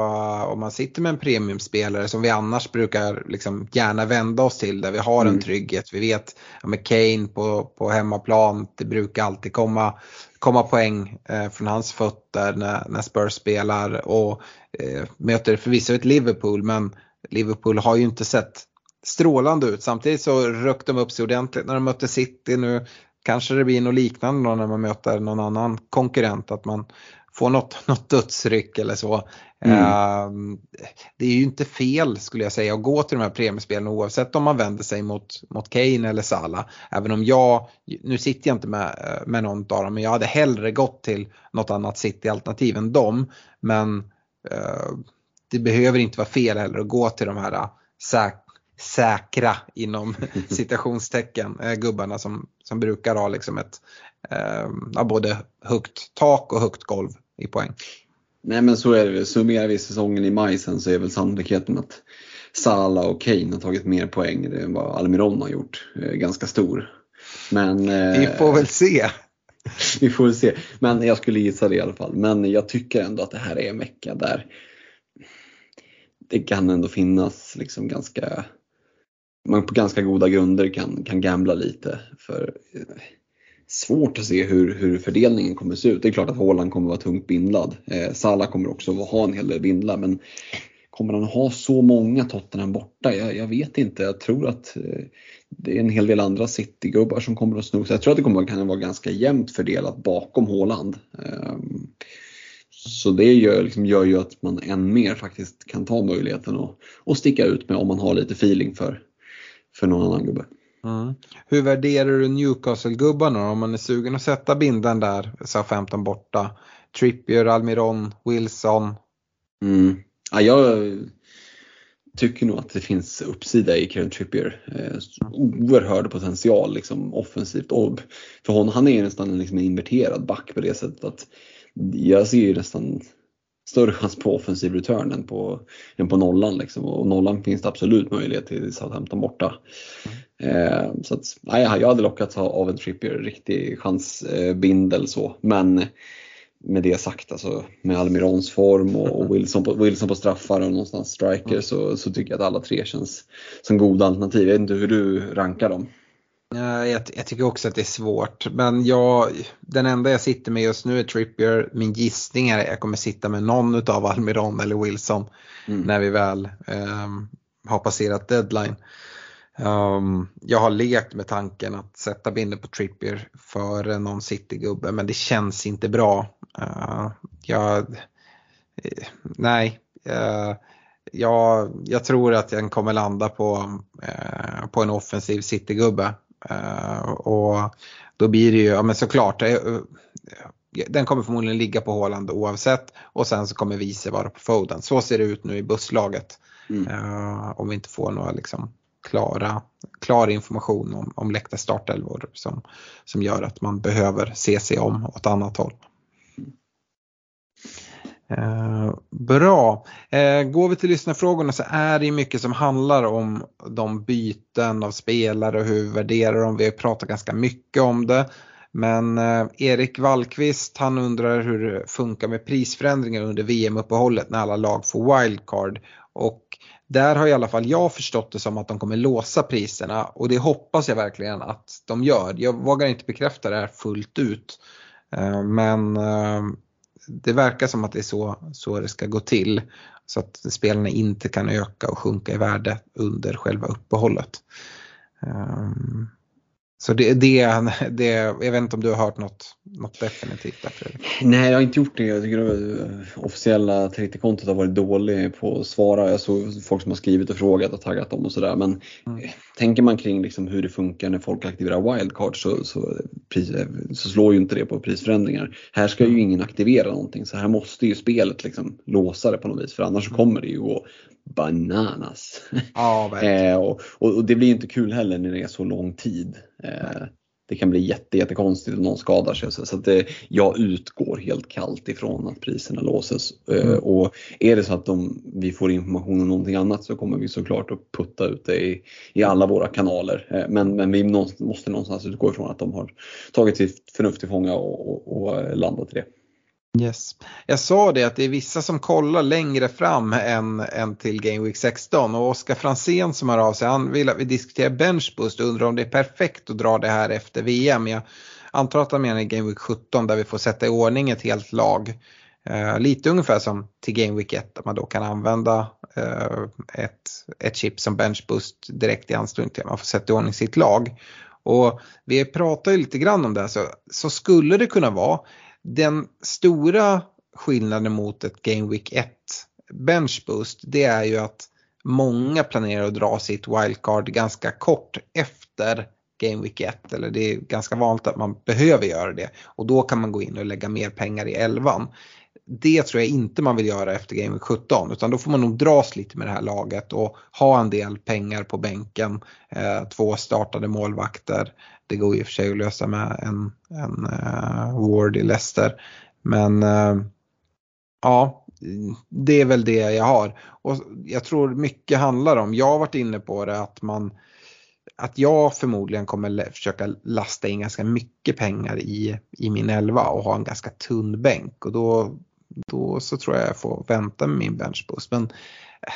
om man sitter med en premiumspelare som vi annars brukar liksom gärna vända oss till där vi har en mm. trygghet. Vi vet ja, med Kane på, på hemmaplan, det brukar alltid komma, komma poäng eh, från hans fötter när, när Spurs spelar och eh, möter förvisso ett Liverpool men Liverpool har ju inte sett strålande ut. Samtidigt så rökt de upp sig ordentligt när de mötte City. Nu kanske det blir något liknande när man möter någon annan konkurrent. Att man får något, något dödsryck eller så. Mm. Uh, det är ju inte fel skulle jag säga att gå till de här premiespelen oavsett om man vänder sig mot, mot Kane eller Salah. Även om jag, nu sitter jag inte med, med någon av dem, men jag hade hellre gått till något annat City-alternativ än dem. Men uh, det behöver inte vara fel heller att gå till de här uh, säk säkra inom citationstecken eh, gubbarna som, som brukar ha liksom ett eh, både högt tak och högt golv i poäng. Nej men så är det Summerar vi säsongen i maj sen så är väl sannolikheten att Sala och Kane har tagit mer poäng än vad Almiron har gjort. Eh, ganska stor. Men, eh, vi får väl se. vi får väl se. Men jag skulle gissa det i alla fall. Men jag tycker ändå att det här är en vecka där det kan ändå finnas liksom ganska man på ganska goda grunder kan, kan gambla lite. För eh, svårt att se hur, hur fördelningen kommer se ut. Det är klart att Haaland kommer vara tungt bindlad. Eh, Salah kommer också ha en hel del bindlar men kommer han ha så många Tottenham borta? Jag, jag vet inte. Jag tror att eh, det är en hel del andra City-gubbar som kommer att sno. Så jag tror att det kommer att vara ganska jämnt fördelat bakom Haaland. Eh, så det gör, liksom, gör ju att man än mer faktiskt kan ta möjligheten att, sticka ut med om man har lite feeling för, för någon annan gubbe. Mm. Hur värderar du Newcastle-gubbarna om man är sugen att sätta binden där, sa 15 borta? Trippier, Almiron, Wilson? Mm. Ja, jag tycker nog att det finns uppsida i Kieran Trippier. Eh, oerhörd potential liksom, offensivt. Och för honom, han är nästan liksom en inverterad back på det sättet att jag ser ju nästan större chans på offensiv return än på, än på nollan. Liksom. Och nollan finns det absolut möjlighet till Southampton borta. Eh, så att, nej, jag hade lockats av en Trippier, riktig chansbindel eh, så. Men med det sagt, alltså, med Almirons form och, Wilson, på, Wilson på straffar och någonstans striker mm. så, så tycker jag att alla tre känns som goda alternativ. Jag vet inte hur du rankar dem. Jag, jag, tycker också att det är svårt. Men jag, den enda jag sitter med just nu är Trippier. Min gissning är att jag kommer sitta med någon av Almiron eller Wilson mm. när vi väl um, har passerat deadline. Um, jag har lekt med tanken att sätta binden på Trippier för någon City-gubbe men det känns inte bra. Uh, jag, uh, nej, uh, jag, jag, tror att jag kommer landa på, eh, på en offensiv City-gubbe. Eh, och då blir det ju, ja men såklart, den kommer förmodligen ligga på Håland oavsett och sen så kommer vice vara på Foden. Så ser det ut nu i busslaget. Mm. Om vi inte får några liksom klara, klar information om, om läckta startelvor som, som gör att man behöver se sig om åt annat håll. Eh, bra. Eh, går vi till lyssnarfrågorna så är det mycket som handlar om de byten av spelare och hur vi värderar dem. Vi har pratat ganska mycket om det. Men eh, Erik Wallqvist han undrar hur det funkar med prisförändringar under VM-uppehållet när alla lag får wildcard. Och där har i alla fall jag förstått det som att de kommer låsa priserna och det hoppas jag verkligen att de gör. Jag vågar inte bekräfta det här fullt ut. Eh, men eh, det verkar som att det är så, så det ska gå till. Så att spelarna inte kan öka och sjunka i värde under själva uppehållet. Eh, så det, det, det, jag vet inte om du har hört något, något definitivt där Fredrik? Nej, jag har inte gjort det. Jag tycker att officiella Twitter-kontot har varit dåligt på att svara. Jag såg folk som har skrivit och frågat och taggat dem och sådär. Men mm. tänker man kring liksom hur det funkar när folk aktiverar wildcard så, så, så, slår ju inte det på prisförändringar. Här ska ju ingen aktivera någonting så här måste ju spelet liksom låsa det på något vis för annars mm. kommer det ju gå bananas. Ja, eh, och, och, det blir inte kul heller när det är så lång tid. Eh, det kan bli jätte, jättekonstigt om någon skadar sig. Så, så att det, jag utgår helt kallt ifrån att priserna låses. Eh, mm. och är det så att de, vi får information om någonting annat så kommer vi såklart att putta ut det i, i alla våra kanaler. Eh, men, men vi måste någonstans utgå ifrån att de har tagit sitt förnuft till fånga och, och, och landat i det. Yes. Jag sa det att det är vissa som kollar längre fram än, än till Game Week 16 och Oskar Fransén som hör av sig, han vill att vi diskuterar benchboost och undrar om det är perfekt att dra det här efter VM. Jag antar att han menar Game Week 17 där vi får sätta i ordning ett helt lag. Eh, lite ungefär som till Game Week 1 där man då kan använda eh, ett, ett chip som benchboost direkt i anslutning till att man får sätta i ordning sitt lag. Och vi pratar ju lite grann om det här så, så skulle det kunna vara den stora skillnaden mot ett Game Week 1 benchboost det är ju att många planerar att dra sitt wildcard ganska kort efter Game Week 1 eller det är ganska vanligt att man behöver göra det och då kan man gå in och lägga mer pengar i elvan. Det tror jag inte man vill göra efter Game Week 17 utan då får man nog dras lite med det här laget och ha en del pengar på bänken. Eh, två startade målvakter. Det går i och för sig att lösa med en, en uh, Ward i Leicester. Men uh, ja, det är väl det jag har. Och jag tror mycket handlar om, jag har varit inne på det, att man att jag förmodligen kommer försöka lasta in ganska mycket pengar i, i min elva och ha en ganska tunn bänk och då, då så tror jag jag får vänta med min benchboost. Men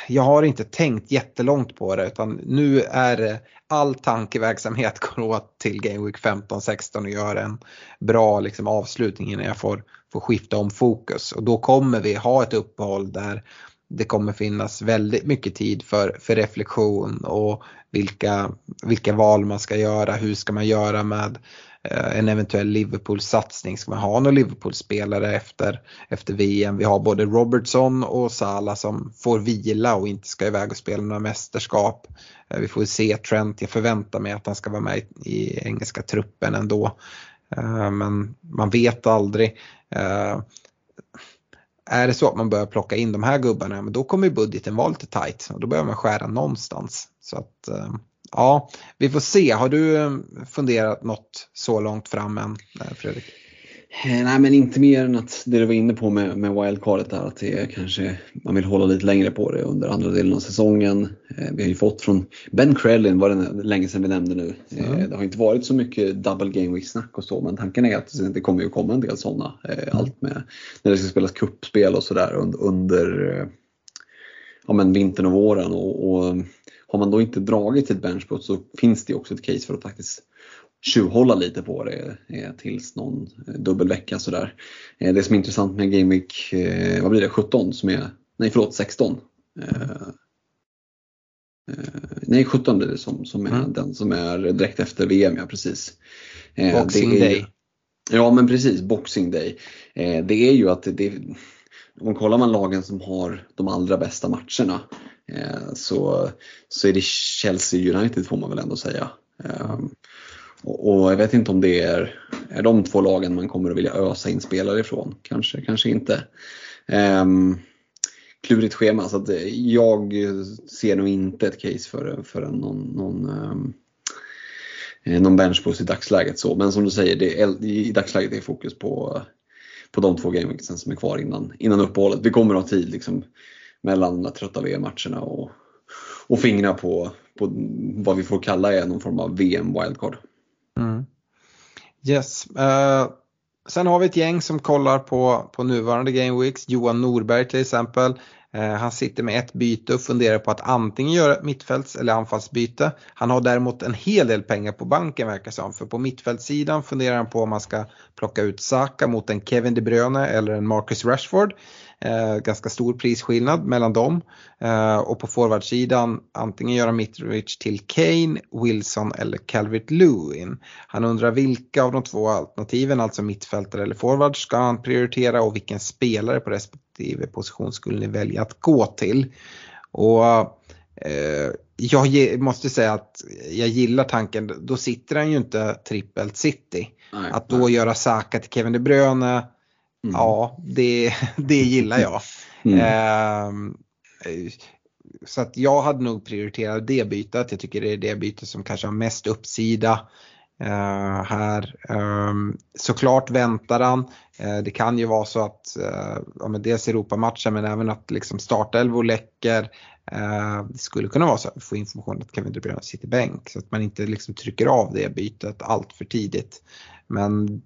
jag har inte tänkt jättelångt på det utan nu är all tankeverksamhet går åt till Game Week 15-16 och göra en bra liksom, avslutning innan jag får, får skifta om fokus. Och då kommer vi ha ett uppehåll där det kommer finnas väldigt mycket tid för, för reflektion och vilka, vilka val man ska göra, hur ska man göra med Eh, en eventuell Liverpool-satsning. Ska man ha några Liverpool-spelare efter, efter VM? Vi har både Robertson och Salah som får vila och inte ska iväg och spela några mästerskap. Eh, vi får se Trent, jag förväntar mig att han ska vara med i engelska truppen ändå. Eh, men man vet aldrig är det så att man börjar plocka in de här gubbarna, men då kommer budgeten vara lite tight och då behöver man skära någonstans. Så att eh, ja, vi får se. Har du eh, funderat något så långt fram än eh, Fredrik? Eh, nej men inte mer än att det du var inne på med, med wildcardet där att det kanske man vill hålla lite längre på det under andra delen av säsongen. Vi har ju fått från Ben Krellin var det länge sedan vi nämnde nu. Mm. det har inte varit så mycket double game week snack och så men tanken är att det kommer ju komma en del sådana. Mm. Allt med när det ska spelas kuppspel och sådär under, under ja, men vintern och våren och, och har man då inte dragit ett benchboost så finns det också ett case för att faktiskt tjuvhålla lite på det eh, tills någon eh, dubbelvecka sådär. Eh, det som är intressant med Game Week, vad blir det, 17 som är, nej förlåt 16. Nej 17 blir det som, som är mm. den som är direkt efter VM, ja precis. Boxing är, Day. Ja men precis, Boxing Day. Det är ju att det, om kollar man lagen som har de allra bästa matcherna eh, så, så är det Chelsea United får man väl ändå säga. Eh, Och, jag vet inte om det är, är de två lagen man kommer att vilja ösa in spelare ifrån. Kanske, kanske inte. Eh, klurigt schema så att eh, jag ser nog inte ett case för, för en, någon, någon, ehm, eh, någon benchboost i dagsläget. Så. Men som du säger, det är, i dagsläget är fokus på, på de två gameweeksen som är kvar innan, innan uppehållet. Vi kommer att ha tid liksom, mellan de trötta VM-matcherna och, och fingra på, på vad vi får kalla är någon form av VM-wildcard. Mm. Yes. Uh, sen har vi ett gäng som kollar på, på nuvarande Game Weeks. Johan Norberg till exempel. Eh, han sitter med ett byte och funderar på att antingen göra ett mittfälts eller anfallsbyte. Han har däremot en hel del pengar på banken verkar som. För på mittfältssidan funderar han på om man ska plocka ut Saka mot en Kevin De Bruyne eller en Marcus Rashford. Eh, ganska stor prisskillnad mellan dem. Eh, och på forwardsidan antingen göra Mitrovic till Kane, Wilson eller Calvert Lewin. Han undrar vilka av de två alternativen, alltså mittfältare eller forward, ska han prioritera och vilken spelare på respektive position skulle ni välja att gå till. Och eh, jag måste säga att jag gillar tanken, då sitter han ju inte trippelt city. Nej, att då nej. göra Saka till Kevin De Bruyne Mm. Ja, det, det gillar jag. Mm. Eh, så att jag hade nog prioriterat det bytet. Jag tycker det är det bytet som kanske har mest uppsida. Uh, här. Um, såklart väntar han. Uh, det kan ju vara så att uh, ja, men dels Europamatchen men även att liksom startelvor läcker. det skulle kunna vara så att vi får information att Kevin De Bruyne sitter bänk så att man inte liksom trycker av det bytet allt för tidigt. Men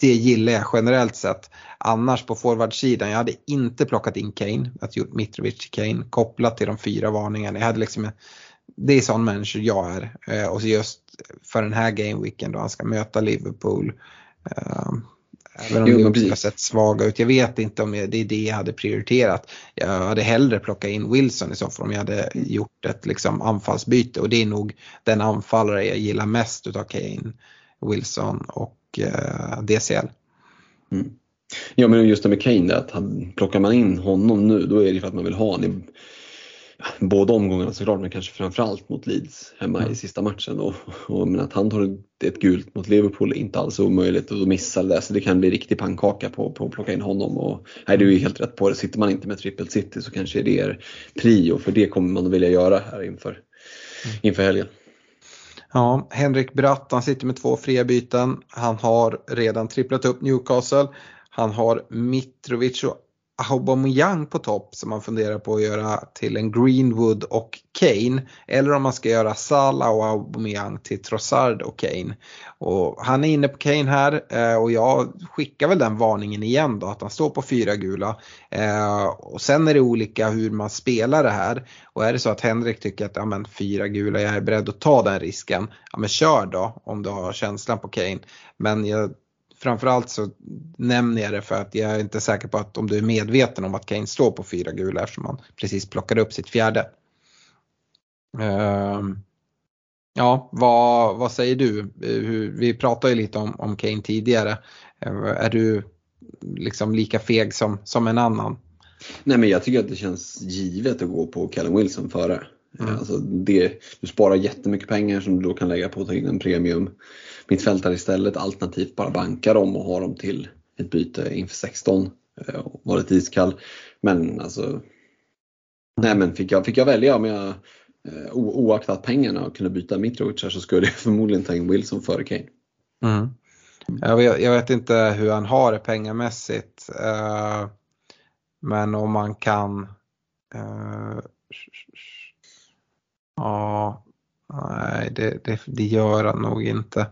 det gillar jag generellt sett. Annars på forwardsidan, jag hade inte plockat in Kane, att gjort Mitrovic Kane kopplat till de fyra varningarna. Jag hade liksom, det är sån människa jag är. Och så just för den här gameweeken då han ska möta Liverpool. Även om Liverpool har sett svaga ut. Jag vet inte om jag, det är det jag hade prioriterat. Jag hade hellre plockat in Wilson i så fall om jag hade gjort ett liksom, anfallsbyte. Och det är nog den anfallare jag gillar mest utav Kane, Wilson och eh, DCL. Ja men just det med Kane, att han, plockar man in honom nu då är det för att man vill ha honom båda omgångarna såklart men kanske framförallt mot Leeds hemma i sista matchen. Och, och men att han tar ett gult mot Liverpool är inte alls omöjligt och då missar det så det kan bli riktig pannkaka på, på att plocka in honom. Och, nej, du är ju helt rätt på det. Sitter man inte med triple city så kanske det är prio för det kommer man att vilja göra här inför, inför helgen. Ja, Henrik Bratt han sitter med två fria byten. Han har redan tripplat upp Newcastle. Han har Mitrovic och Aubameyang på topp som man funderar på att göra till en Greenwood och Kane. Eller om man ska göra Salah och Aubameyang till Trossard och Kane. Och han är inne på Kane här eh, och jag skickar väl den varningen igen då att han står på fyra gula. Eh, och sen är det olika hur man spelar det här. Och är det så att Henrik tycker att ja, men, fyra gula, jag är beredd att ta den risken. Ja men kör då om du har känslan på Kane. Men jag framförallt så nämner jag det för att jag är inte säker på att om du är medveten om att Kane står på fyra gula eftersom han precis plockade upp sitt fjärde. Ehm, ja, vad, vad säger du? Vi pratade ju lite om, om Kane tidigare. Ehm, är du liksom lika feg som, som en annan? Nej men jag tycker att det känns givet att gå på Callum Wilson före. Mm. Alltså det, du sparar jättemycket pengar som du då kan lägga på att ta in en premium mittfältare istället. Alternativt bara banka dem och ha dem till ett byte inför 16 eh, och vara lite iskall. Men alltså, nej men fick jag, fick jag välja om jag eh, o- oaktat pengarna och kunde byta Mitrovic här så skulle jag förmodligen ta in Wilson före Kane. Mm. Jag, vet, jag vet inte hur han har det pengamässigt. eh, men om man kan Ja, nej det, det, det gör han nog inte.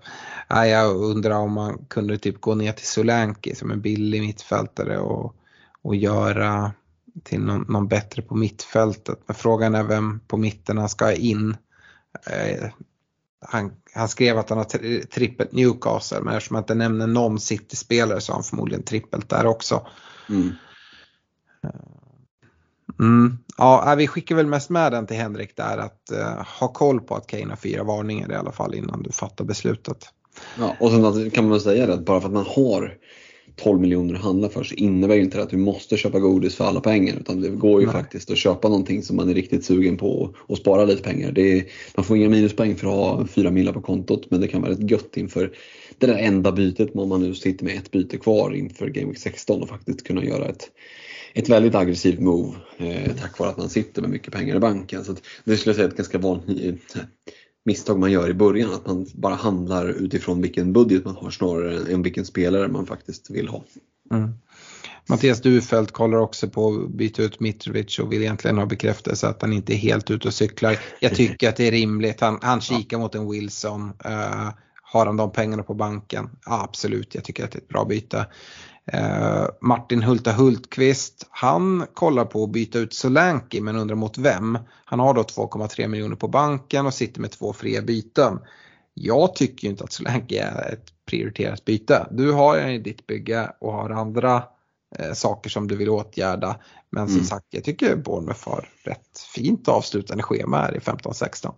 Nej, jag undrar om man kunde typ gå ner till Solanke som en billig mittfältare och, och göra till någon, någon bättre på mittfältet. Men frågan är vem på mitten han ska in. Eh, han, han skrev att han har tri, trippelt Newcastle men eftersom han inte nämner någon City-spelare så har han förmodligen trippelt där också. Mm. Mm. Ja, äh, vi skickar väl mest med den till Henrik där att eh, ha koll på att Kane har fyra varningar i alla fall innan du fattar beslutet. Ja, och sen kan man säga det att bara för att man har 12 miljoner att handla för så innebär ju inte det att du måste köpa godis för alla pengar utan det går ju Nej. faktiskt att köpa någonting som man är riktigt sugen på och, och spara lite pengar. Det är, man får inga minuspoäng för att ha fyra millar på kontot men det kan vara rätt gött inför det där enda bytet om man nu sitter med ett byte kvar inför Game Week 16 och faktiskt kunna göra ett ett väldigt aggressivt move eh, tack vare att man sitter med mycket pengar i banken. Så det skulle jag säga är ett ganska vanligt eh, misstag man gör i början. Att man bara handlar utifrån vilken budget man har snarare än vilken spelare man faktiskt vill ha. Mm. Mattias Dufelt kollar också på att byta ut Mitrovic och vill egentligen ha bekräftelse att han inte är helt ute och cyklar. Jag tycker att det är rimligt. Han, han kikar mot en Wilson. Eh, har han de pengarna på banken? Ja, absolut, jag tycker att det är ett bra byte. Eh, Martin Hulta Hultqvist, han kollar på att byta ut Solanke men undrar mot vem. Han har då 2,3 miljoner på banken och sitter med två fria byten. Jag tycker ju inte att Solanke är ett prioriterat byte. Du har en i ditt bygge och har andra eh, saker som du vill åtgärda. Men som Mm. sagt, jag tycker Bournemouth har rätt fint avslutande schema här i 15-16.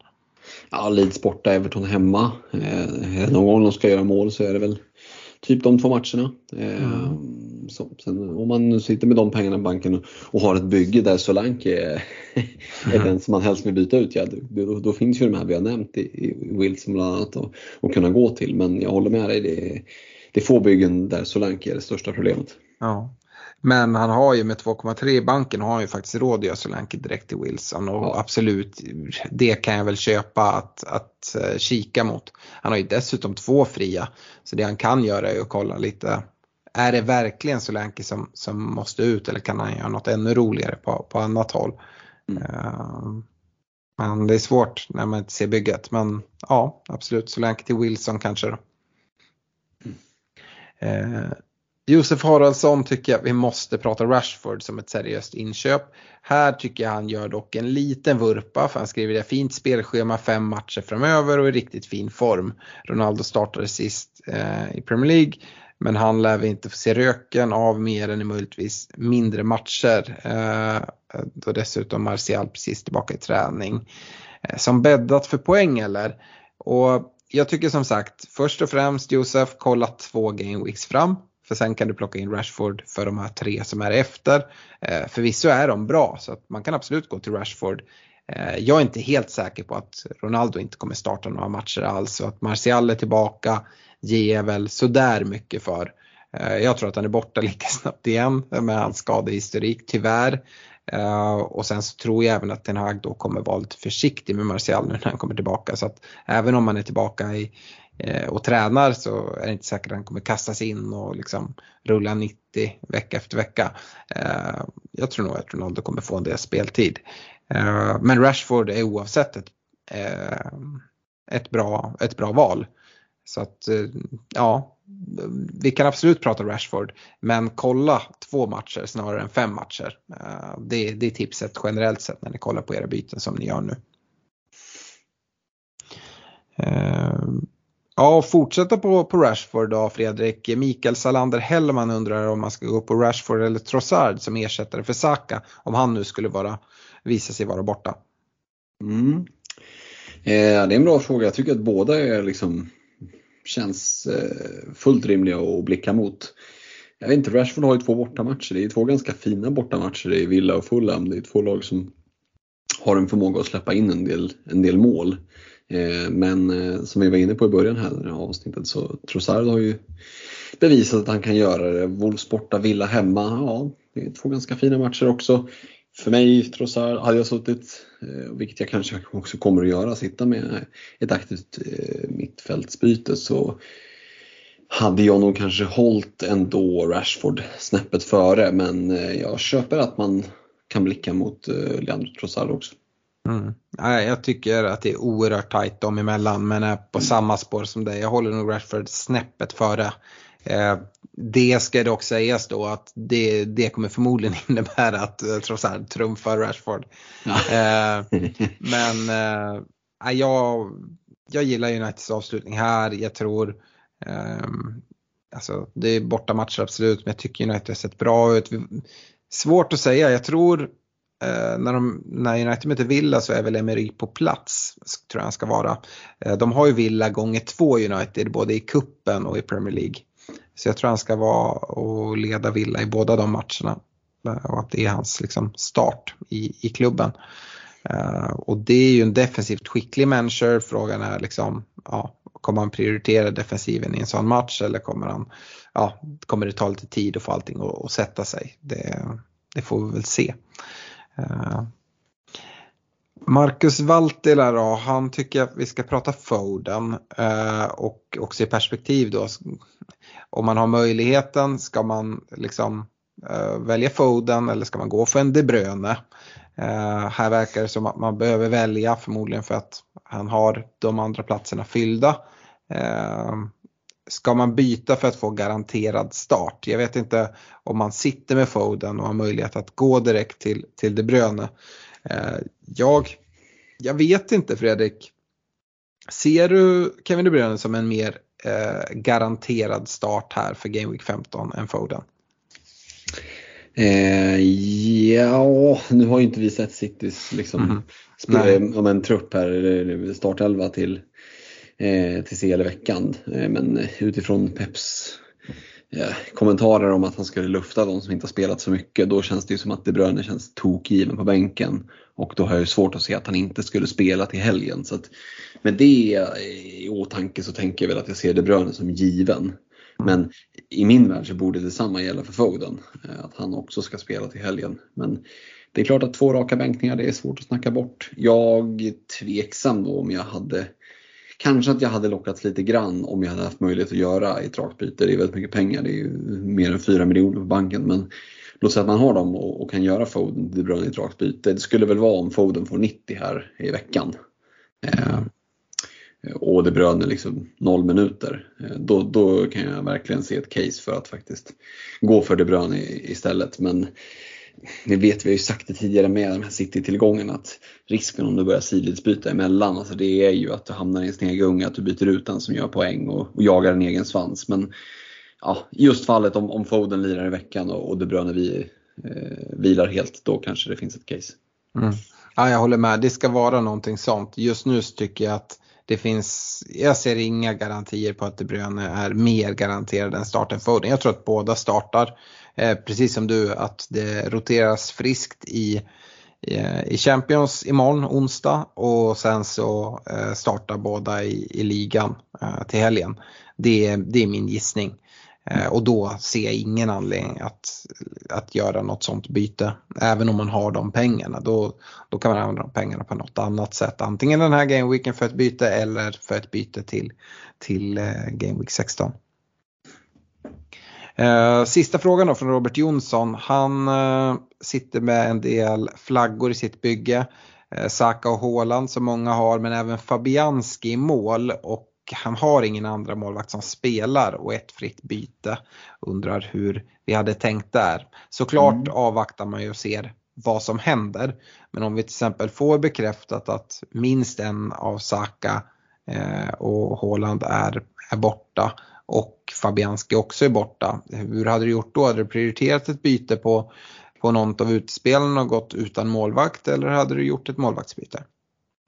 Ja, Leeds borta, Everton hemma. Eh, någon gång de ska göra mål så är det väl typ de två matcherna. Eh, så, sen, om man nu sitter med de pengarna i banken och, och har ett bygge där Solanke är, är den som man helst vill byta ut, ja, då, då finns ju de här vi har nämnt i, i Wilson bland annat och, och kunna gå till. Men jag håller med dig, det det är få byggen där Solanke är det största problemet. Ja. Men han har ju med 2,3 i banken har han ju faktiskt råd att göra Solanke direkt till Wilson och Ja. absolut det kan jag väl köpa att, att eh, kika mot. Han har ju dessutom två fria så det han kan göra är att kolla lite är det verkligen Solanke som, som måste ut eller kan han göra något ännu roligare på, på annat håll? Mm. Eh, men det är svårt när man inte ser bygget men ja absolut Solanke till Wilson kanske då. Eh, Josef Haraldsson tycker jag vi måste prata Rashford som ett seriöst inköp. Här tycker jag han gör dock en liten vurpa för han skriver det fint spelschema, fem matcher framöver och i riktigt fin form. Ronaldo startade sist eh, i Premier League. Men han lär vi inte få se röken av mer än i möjligtvis mindre matcher. Eh, då dessutom Martial precis tillbaka i träning. Eh, som bäddat för poäng eller? Och jag tycker som sagt, först och främst Josef, kolla två game weeks fram. För sen kan du plocka in Rashford för de här tre som är efter. Eh, förvisso är de bra så att man kan absolut gå till Rashford. Eh, jag är inte helt säker på att Ronaldo inte kommer starta några matcher alls och att Martial är tillbaka ger väl sådär mycket för. Eh, jag tror att han är borta lika snabbt igen med hans skadehistorik tyvärr. Uh, och sen så tror jag även att Ten Hag då kommer vara lite försiktig med Martial nu när han kommer tillbaka. Så att även om han är tillbaka i, Eh, och tränar så är det inte säkert att han kommer kastas in och liksom rulla 90 vecka efter vecka. Eh, jag tror nog att Ronaldo kommer få en del speltid. Eh, men Rashford är oavsett ett, ett, bra, ett bra val. Så att ja, vi kan absolut prata Rashford, men kolla två matcher snarare än fem matcher. Det, det är tipset generellt sett när ni kollar på era byten som ni gör nu. Ja, fortsätta på, på Rashford då Fredrik. Mikael Salander Hellman undrar om man ska gå på Rashford eller Trossard som ersättare för Saka om han nu skulle vara, visa sig vara borta. Mm. Eh, det är en bra fråga. Jag tycker att båda är liksom känns eh, fullt rimliga att blicka mot. Jag vet inte, Rashford har ju två bortamatcher. Det är två ganska fina bortamatcher i Villa och Fulham. Det är två lag som har en förmåga att släppa in en del, en del mål. Eh, men eh, som vi var inne på i början här det här avsnittet så Trossard har ju bevisat att han kan göra det. Wolves borta, Villa hemma. Ja, det är två ganska fina matcher också för mig, Trossard, hade jag suttit, eh, vilket jag kanske också kommer att göra, sitta med ett aktivt mittfältsbyte så hade jag nog kanske hållit ändå Rashford snäppet före men jag köper att man kan blicka mot Leandro Trossard också. Mm. Jag tycker att det är oerhört tajt dem emellan men är på samma spår som dig. Jag håller nog Rashford snäppet före. Eh, det ska dock sägas då att det, det kommer förmodligen innebära att eh, Trossard trumfar Rashford. Ja. Eh, men jag, jag gillar Uniteds avslutning här. Jag tror eh, Alltså det är bortamatcher absolut men jag tycker United har sett bra ut. Svårt att säga, jag tror eh, när, de, när United möter Villa så är väl Emery på plats, tror jag han ska vara. Eh, de har ju Villa gånger två United både i kuppen och i Premier League. Så jag tror han ska vara och leda Villa i båda de matcherna. Eh, och att det är hans liksom, start i, i klubben. Eh, och det är ju en defensivt skicklig människa. Frågan är liksom, ja, kommer han prioritera defensiven i en sån match eller kommer, han, ja, kommer det ta lite tid att få allting att, att sätta sig? Det, det, får vi väl se. Eh, Marcus Valtila då, han tycker att vi ska prata Foden eh, och också i perspektiv då om man har möjligheten ska man liksom eh, välja Foden eller ska man gå för en De Bruyne. Här verkar det som att man behöver välja förmodligen för att han har de andra platserna fyllda. Ska man byta för att få garanterad start? Jag vet inte om man sitter med Foden och har möjlighet att gå direkt till, till De Bruyne. jag, jag vet inte Fredrik. Ser du Kevin De Bruyne som en mer eh, garanterad start här för Game Week 15 än Foden? Eh, ja, nu har ju inte vi sett Citys liksom, mm. om en trupp här, startelva till, eh, till CL i veckan. Eh, men utifrån Peps eh, kommentarer om att han skulle lufta de som inte har spelat så mycket, då känns det ju som att De Bruyne känns tokgiven på bänken. Och då har jag ju svårt att se att han inte skulle spela till helgen. Så att, med det eh, i åtanke så tänker jag väl att jag ser De Bruyne som given. Men i min värld så borde detsamma gälla för Foden. Eh, att han också ska spela till helgen. Men det är klart att två raka bänkningar, det är svårt att snacka bort. Jag är tveksam då om jag hade Kanske att jag hade lockats lite grann om jag hade haft möjlighet att göra ett rakt byte. Det är väldigt mycket pengar, det är ju mer än 4 miljoner på banken. Men låt säga att man har dem och, och kan göra Foden till Bruyne i ett rakt byte. Det skulle väl vara om Foden får 90 här i veckan. Eh, och De Bruyne liksom noll minuter. Eh, då, då kan jag verkligen se ett case för att faktiskt gå för De Bruyne istället. Men det vet vi har ju sagt det tidigare med de här City-tillgångarna att risken om du börjar sidledsbyta emellan, alltså det är ju att du hamnar i en snegunga, att du byter ut den som gör poäng och, och jagar en egen svans. Men ja, just fallet om, om Foden lirar i veckan och, och De Bruyne vi, eh, vilar helt, då kanske det finns ett case. Mm. Ja, jag håller med, det ska vara någonting sånt. Just nu så tycker jag att det finns, jag ser inga garantier på att De Bruyne är mer garanterad än starten Foden. Jag tror att båda startar, eh, Eh, precis som du, att det roteras friskt i eh, i Champions imorgon onsdag och sen så eh, startar båda i, i ligan till helgen. Det, det är min gissning. Och då ser jag ingen anledning att, att göra något sånt byte. Även om man har de pengarna. Då, då kan man använda de pengarna på något annat sätt. Antingen den här gameweeken för ett byte eller för ett byte till, till Gameweek 16. Eh, sista frågan då från Robert Jonsson. Han eh, sitter med en del flaggor i sitt bygge. Eh, Saka och Håland som många har men även Fabianski i mål och han har ingen andra målvakt som spelar och ett fritt byte. Undrar hur vi hade tänkt där. Såklart mm. avvaktar man ju och ser vad som händer. Men om vi till exempel får bekräftat att minst en av Saka eh, och Håland är, är borta och Fabianski också är borta. Hur hade du gjort då? Hade du prioriterat ett byte på, på någon av utspelarna och gått utan målvakt eller hade du gjort ett målvaktsbyte?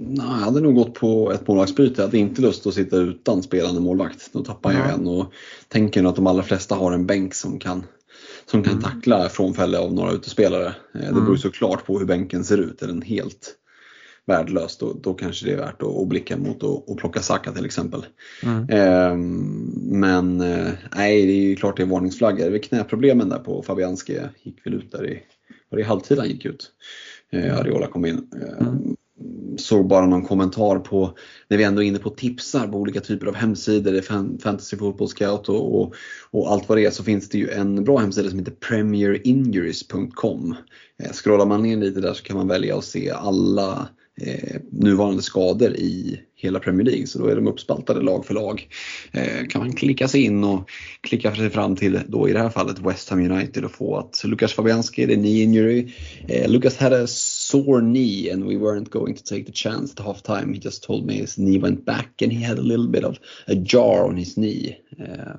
Nej, jag hade nog gått på ett målvaktsbyte. Jag hade inte lust att sitta utan spelande målvakt. Då tappar jag en och tänker att de allra flesta har en bänk som kan, som kan mm. tackla frånfälle av några utespelare. Eh, det beror mm. såklart på hur bänken ser ut. Är den helt värdelös då, då kanske det är värt att, att blicka mot och, och plocka Saka till exempel. Mm. Eh, men eh, nej, det är ju klart det är varningsflaggor. Det är knäproblemen där på Fabianski gick väl ut där i, var det i halvtid han gick ut? Eh, Ariola kom in. Eh, mm såg bara någon kommentar på, när vi ändå är inne på tipsar på olika typer av hemsidor, Fantasy Football Scout och, och, och, allt vad det är, så finns det ju en bra hemsida som heter premierinjuries.com. Eh, scrollar man ner lite där så kan man välja att se alla eh, nuvarande skador i hela Premier League. Så då är de uppspaltade lag för lag. Eh, kan man klicka sig in och klicka sig fram till då i det här fallet West Ham United och få att Lukas Fabianski, det är knee injury. Eh, Lukas had a sore knee and we weren't going to take the chance at half time. He just told me his knee went back and he had a little bit of a jar on his knee. Eh,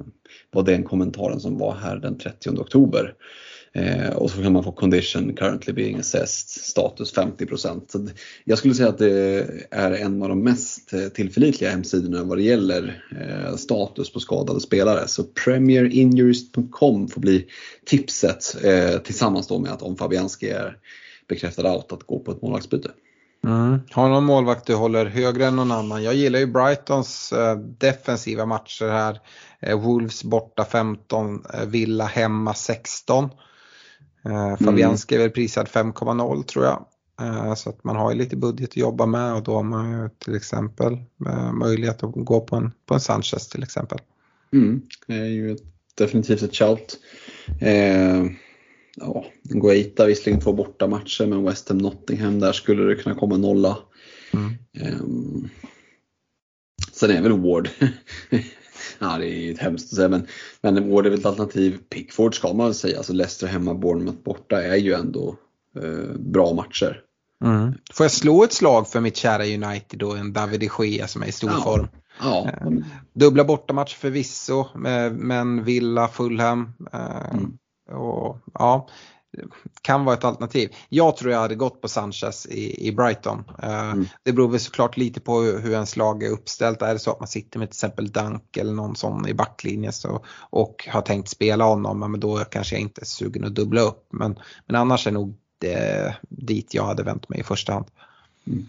var den kommentaren som var här den 30 oktober. Eh, och så kan man få condition currently being assessed, status 50% Jag skulle säga att det är en av de mest eh, tillförlitliga hemsidorna vad det gäller eh, status på skadade spelare. Så premierinjuries.com får bli tipset eh, tillsammans då med att om Fabianski är bekräftad out att gå på ett målvaktsbyte. Mm. Har någon målvakt du håller högre än någon annan? Jag gillar ju Brightons eh, defensiva matcher här. Eh, Wolves borta 15, eh, Villa hemma 16. Eh, Fabianski är väl prisad 5,0 tror jag. Eh, så att man har ju lite budget att jobba med och då har man ju till exempel eh, möjlighet att gå på en, på en Sanchez till exempel. Mm, det är ju ett, definitivt ett shout. Eh, ja, Guaita visserligen två borta matcher men West Ham Nottingham där skulle det kunna komma nolla. Mm. Eh, sen är väl Ward ja, det är hemskt att säga men, men Ward är väl ett alternativ. Pickford ska man väl säga, alltså Leicester hemma, Bournemouth borta är ju ändå eh, bra matcher. Mm. Får jag slå ett slag för mitt kära United och en David de Gea som är i stor ja. form? Ja. Eh, dubbla bortamatch förvisso, men Villa, Fulham. Eh, mm. Och, ja, kan vara ett alternativ. Jag tror jag hade gått på Sanchez i, i Brighton. Uh, mm. Det beror väl såklart lite på hur, hur ens lag är uppställt. Är det så att man sitter med till exempel Dunk eller någon sån i backlinjen så, och har tänkt spela honom, men då kanske jag inte är sugen att dubbla upp. Men, men annars är nog det dit jag hade vänt mig i första hand. Mm.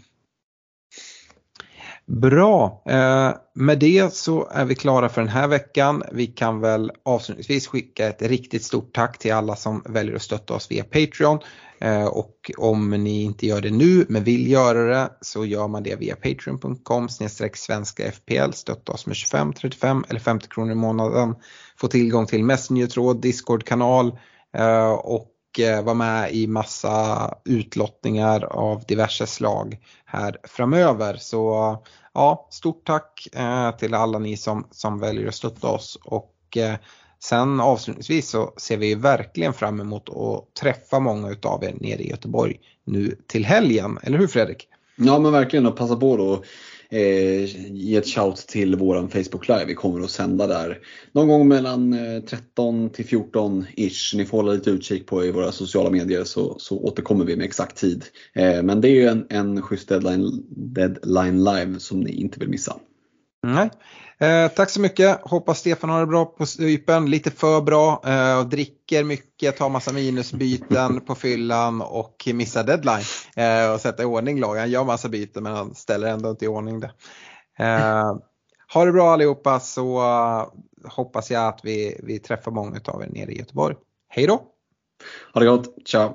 Bra, eh, med det så är vi klara för den här veckan. Vi kan väl avslutningsvis skicka ett riktigt stort tack till alla som väljer att stötta oss via Patreon. Eh, och om ni inte gör det nu men vill göra det så gör man det via patreon.com svenska FPL. Stötta oss med 25, 35 eller 50 kronor i månaden. Få tillgång till Messenger-tråd, Discord-kanal eh, och Eh, vara med i massa utlottningar av diverse slag här framöver. Så ja, stort tack eh, till alla ni som, som väljer att stötta oss. Och eh, sen avslutningsvis så ser vi verkligen fram emot att träffa många utav er nere i Göteborg nu till helgen, eller hur Fredrik? Ja men verkligen. Och passa på då eh, ge ett shout till våran Facebook Live. Vi kommer att sända där någon gång mellan eh, 13 till 14 ish. Ni får hålla lite utkik på i våra sociala medier så, så återkommer vi med exakt tid. Eh, men det är ju en, en schysst deadline, deadline live som ni inte vill missa. Nej. Eh, tack så mycket. Hoppas Stefan har det bra på Cypern. Lite för bra. Eh, dricker mycket, tar massa minusbyten på fyllan och missar deadline. Eh, och sätter i ordning lagen. Han gör massa byten men han ställer ändå inte i ordning det. Eh, ha det bra allihopa så eh, hoppas jag att vi, vi träffar många av er nere i Göteborg. Hej då! Ha det gott. Ciao!